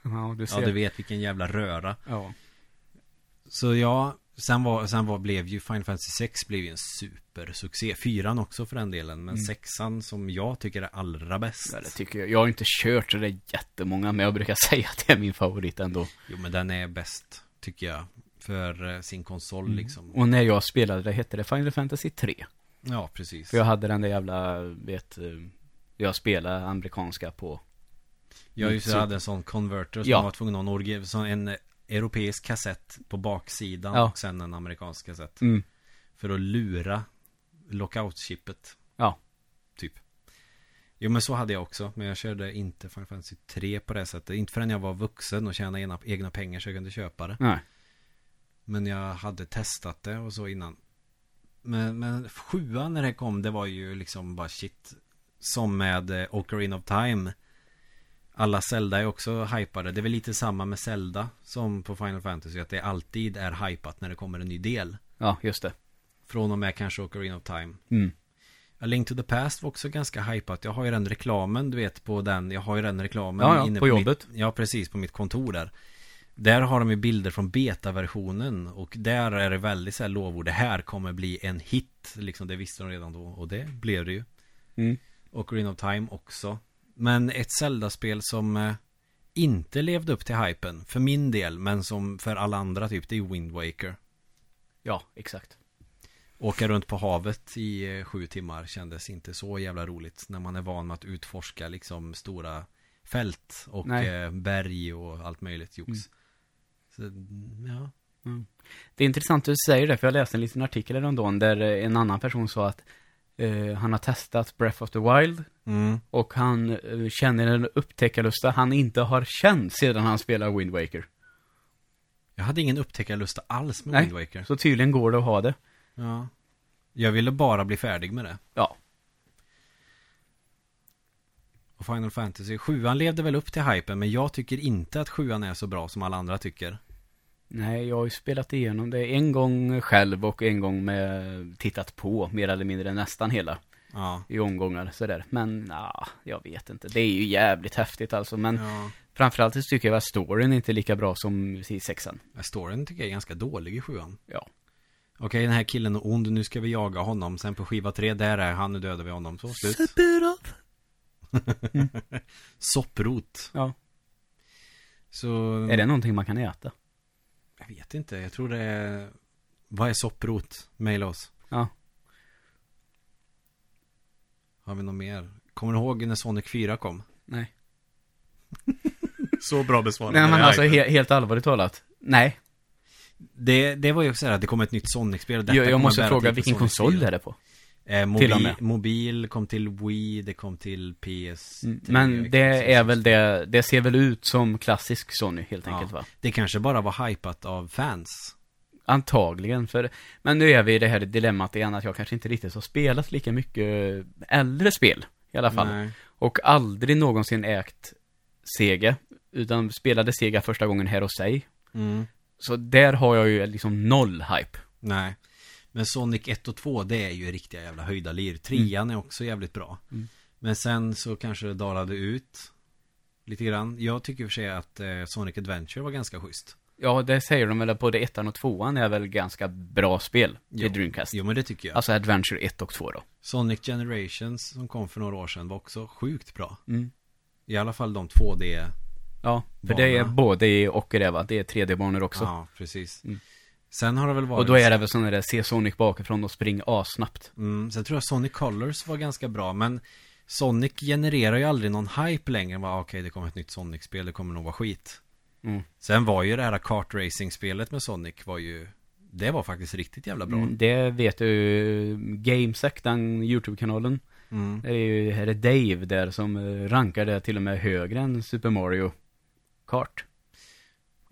Ja, du ser. Ja, du vet vilken jävla röra. Ja. Så ja, sen var, sen var, blev ju Final Fantasy 6 blev ju en supersuccé. Fyran också för den delen. Men Mm. sexan som jag tycker är allra bäst. Ja, det tycker jag. Jag har inte kört så det är jättemånga, men jag brukar säga att det är min favorit ändå. Jo men den är bäst, tycker jag. För eh, sin konsol liksom. Och när jag spelade det hette det Final Fantasy 3. Ja, precis. För jag hade den där jävla, vet, eh, jag spelade amerikanska på. Jag just Så- hade en sån converter som Ja. var tvungen att ha en, europeisk kassett på baksidan Ja. och sen en amerikansk kassett. Mm. För att lura lockout-chippet. Ja. Typ. Jo men så hade jag också. Men jag körde inte Final Fantasy 3 på det sättet. Inte förrän jag var vuxen och tjänade egna, egna pengar så jag kunde köpa det. Nej. Men jag hade testat det och så innan. Men, men sjuan när det kom, det var ju liksom bara shit. Som med eh, Ocarina of Time. Alla Zelda är också hypade. Det är väl lite samma med Zelda som på Final Fantasy. Att det alltid är hypat när det kommer en ny del. Ja, just det. Från och med kanske Ocarina of Time. Mm. A Link to the Past var också ganska hypat. Jag har ju den reklamen, du vet på den. Jag har ju den reklamen. Ja, ja, inne på jobbet. Mitt, ja, precis. På mitt kontor där. Där har de ju bilder från betaversionen. Och där är det väldigt så här lovord. Det här kommer bli en hit. Liksom det visste de redan då. Och det blev det ju. Mm. Ocarina of Time också. Men ett Zelda-spel som eh, inte levde upp till hypen. För min del. Men som för alla andra typ. Det är Wind Waker. Ja, exakt. Åka runt på havet i eh, sju timmar kändes inte så jävla roligt när man är van med att utforska liksom stora fält och Nej. eh, berg och allt möjligt jox. Mm. Så, mm, ja. Det är intressant att du säger det, för jag läste en liten artikel häromdagen där en annan person sa att eh, han har testat Breath of the Wild Mm. och han eh, känner en upptäckarlusta han inte har känt sedan han spelar Wind Waker. Jag hade ingen upptäckarlusta alls med Nej. Wind Waker. Så tydligen går det att ha det. Ja. Jag ville bara bli färdig med det. Ja. Och Final Fantasy 7 levde väl upp till hypen men jag tycker inte att 7 är så bra som alla andra tycker. Nej, jag har ju spelat igenom det en gång själv och en gång med tittat på, mer eller mindre nästan hela Ja. i omgångar sådär. Men ja, jag vet inte. Det är ju jävligt häftigt alltså. Men ja. framförallt så tycker jag att storyn är inte lika bra som i sexan. Storyn tycker jag är ganska dålig i 7 Ja. Okej, den här killen är ond, nu ska vi jaga honom. Sen på skiva tre, där är han, nu dödar vi honom. Så, slut. Sopprot. Ja. Så... Är det någonting man kan äta? Jag vet inte, jag tror det är... Vad är sopprot? Maila oss. Ja. Har vi något mer? Kommer du ihåg när Sonic 4 kom? Nej. Så bra besvarat. Nej men alltså he helt allvarligt talat. Nej. det, det var ju så här att det kom ett nytt Sonic-spel. Jag, jag måste fråga vilken konsol 4. är det på? Eh, Till mobil, och kom till Wii, det kom till PS. Mm, Men det är väl det, det ser väl ut som klassisk Sony helt Ja. enkelt va? Det kanske bara var hypat av fans. Antagligen, för Men nu är vi i det här dilemmat igen att jag kanske inte riktigt har spelat lika mycket äldre spel i alla fall. Nej. Och aldrig någonsin ägt Sega, utan spelade Sega första gången här hos sig. Mm. Så där har jag ju liksom noll hype. Nej. Men Sonic 1 och 2 det är ju riktiga jävla höjda lir. Trean är också jävligt bra. Mm. Men sen så kanske det dalade ut. Lite grann. Jag tycker i och för sig att eh, Sonic Adventure var ganska schysst. Ja, det säger de väl, både ettan och tvåan är väl ganska bra spel i. Dreamcast. Jo men det tycker jag. Alltså Adventure 1 och 2 då. Sonic Generations som kom för några år sedan var också sjukt bra. Mm. I alla fall de 2D. Ja, för det är både och i det va? Det är 3D-banor också. Ja, precis. Mm. Sen har det väl varit... och då är det väl sådana där, se Sonic bakifrån och spring assnabbt. Mm, sen tror jag Sonic Colors var ganska bra, men Sonic genererar ju aldrig någon hype längre. Bara, Okej, det kommer ett nytt Sonic-spel, det kommer nog vara skit. Mm. Sen var ju det här kartracing-spelet med Sonic var ju Det var faktiskt riktigt jävla bra. Mm, det vet du, Gamesack, den YouTube-kanalen. Mm. Det är ju, här är Dave där som eh, rankar det till och med högre än Super Mario Kart.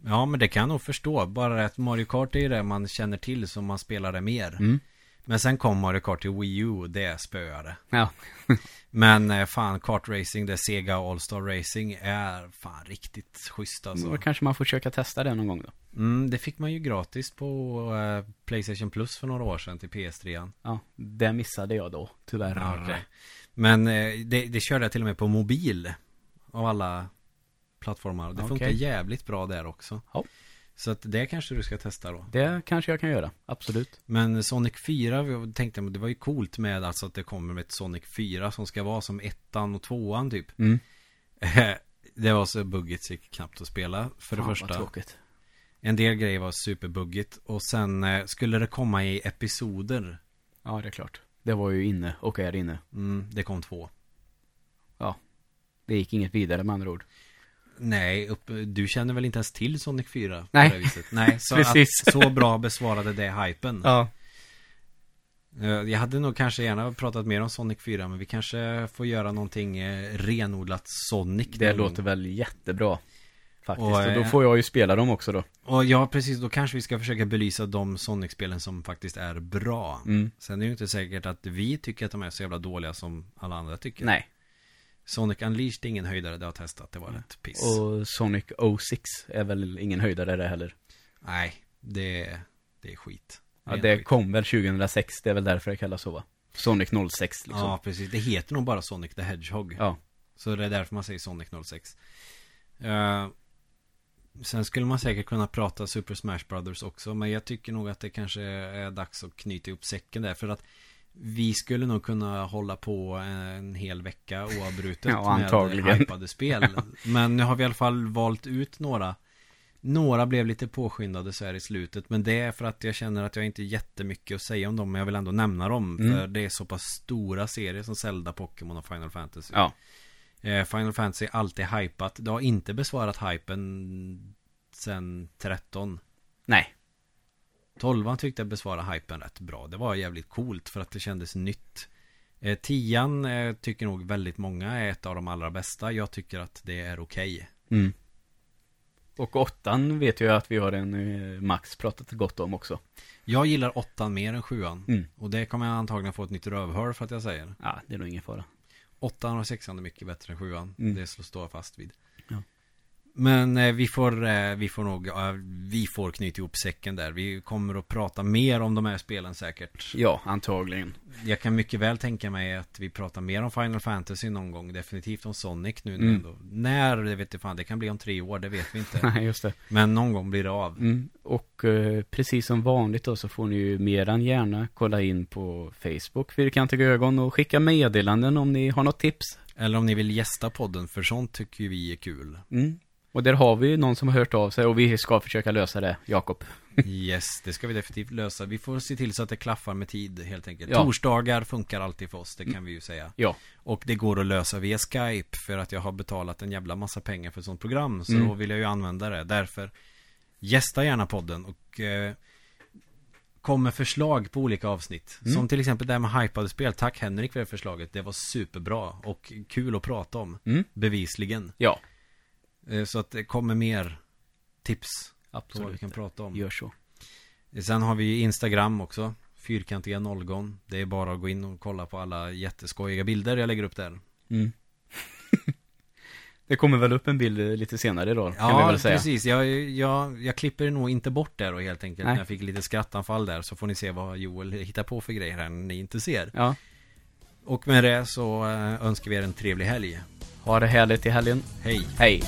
Ja, men det kan jag nog förstå. Bara att Mario Kart är ju det man känner till som man spelar det mer. Mm. Men sen kom Mario Kart till Wii U och det spöade. Ja. Men eh, fan, kartracing, det Sega All-Star Racing är fan riktigt schysst alltså. Då kanske man får försöka testa det någon gång då. Mm, det fick man ju gratis på eh, Playstation Plus för några år sedan till PS3. Ja, det missade jag då, tyvärr. Ja, okej. Men eh, det, det körde jag till och med på mobil. Av alla plattformar. Det funkar jävligt bra där också. Ja. Så att det kanske du ska testa då. Det kanske jag kan göra, absolut. Men Sonic 4 vi tänkte jag, det var ju coolt med alltså att det kommer med ett Sonic 4 som ska vara som ettan och tvåan typ. Mm. det var så buggigt så det gick knappt att spela för det Fan, vad första. tråkigt. En del grejer var superbuggigt och sen eh, skulle det komma i episoder. Ja, det är klart. Det var ju inne och är inne. Mm, det kom två. Det gick inget vidare med andra ord. Nej, upp, du känner väl inte ens till Sonic 4? Nej. På det viset. Nej, så, Precis. Att, så bra besvarade det hypen. Ja. Eh, Jag hade nog kanske gärna pratat mer om Sonic 4 Men vi kanske får göra någonting eh, renodlat Sonic Det låter gång. väl jättebra. Faktiskt. Och, Och, då eh, får jag ju spela dem också då. Och ja, precis, då kanske vi ska försöka belysa de Sonic-spelen som faktiskt är bra Mm. Sen är det ju inte säkert att vi tycker att de är så jävla dåliga som alla andra tycker Nej. Sonic Unleashed är ingen höjdare, det har jag testat, det var rätt piss Och Sonic 06 är väl ingen höjdare det heller. Nej, det, det är skit Ja, Ren det kom väl 2006, det är väl därför det kallas så va? Sonic 06 liksom. Ja, precis, det heter nog bara Sonic the Hedgehog Ja. Så det är därför man säger Sonic 06 Eh, Sen skulle man säkert kunna prata Super Smash Brothers också Men jag tycker nog att det kanske är dags att knyta ihop säcken där För att vi skulle nog kunna hålla på en hel vecka oavbrutet Ja, antagligen. med hypade spel Men nu har vi i alla fall valt ut några Några blev lite påskyndade så här i slutet Men det är för att jag känner att jag inte jättemycket att säga om dem Men jag vill ändå nämna dem Mm. För det är så pass stora serier som Zelda, Pokémon och Final Fantasy Ja. Eh, Final Fantasy är alltid hypat. Det har inte besvarat hypen sen 13. Nej. 12 tyckte jag besvarade hypen rätt bra. Det var jävligt coolt för att det kändes nytt. Eh, 10 eh, tycker nog väldigt många är ett av de allra bästa. Jag tycker att det är okej. Mm. Och åttan vet jag att vi har en eh, Max pratat gott om också. Jag gillar 8 mer än 7 Mm. Och det kommer jag antagligen få ett nytt rövhör för att jag säger. Ja, det är nog ingen fara. 8 och 6 är mycket bättre än 7 Mm. Det står jag fast vid. Men eh, vi får, eh, vi får nog, ja, vi får knyta ihop säcken där. Vi kommer att prata mer om de här spelen säkert. Ja, antagligen. Jag kan mycket väl tänka mig att vi pratar mer om Final Fantasy någon gång. Definitivt om Sonic nu. Mm. Ändå. När, det vet jag fan. Det kan bli om tre år, det vet vi inte. Nej, just det. Men någon gång blir det av. Mm. Och eh, precis som vanligt då så får ni ju mer än gärna kolla in på Facebook, Fyrkantiga ögon och skicka meddelanden om ni har något tips. Eller om ni vill gästa podden, för sånt tycker vi är kul. Mm. Och där har vi någon som har hört av sig och vi ska försöka lösa det, Jakob. Yes, det ska vi definitivt lösa. Vi får se till så att det klaffar med tid helt enkelt. Ja. Torsdagar funkar alltid för oss, det kan vi ju säga. Ja. Och det går att lösa via Skype för att jag har betalat en jävla massa pengar för ett sånt program. Så Mm. då vill jag ju använda det. Därför gästa gärna podden och eh, kom med förslag på olika avsnitt. Mm. Som till exempel det här med hypade spel. Tack Henrik för det förslaget. Det var superbra och kul att prata om. Mm. Bevisligen. Ja, så att det kommer mer tips på vad vi absolut. kan prata om. Gör så. Sen har vi Instagram också Fyrkantiga nollgon Det är bara att gå in och kolla på alla jätteskojiga bilder jag lägger upp där Mm. det kommer väl upp en bild eh, lite senare idag, kan vi Ja, väl säga. precis jag, jag, jag klipper nog inte bort det då helt enkelt Nej. När jag fick lite skrattanfall där Så får ni se vad Joel hittar på för grejer här när ni inte ser Ja. Och med det så eh, önskar vi er en trevlig helg ha det härligt i helgen. Hej. Hej.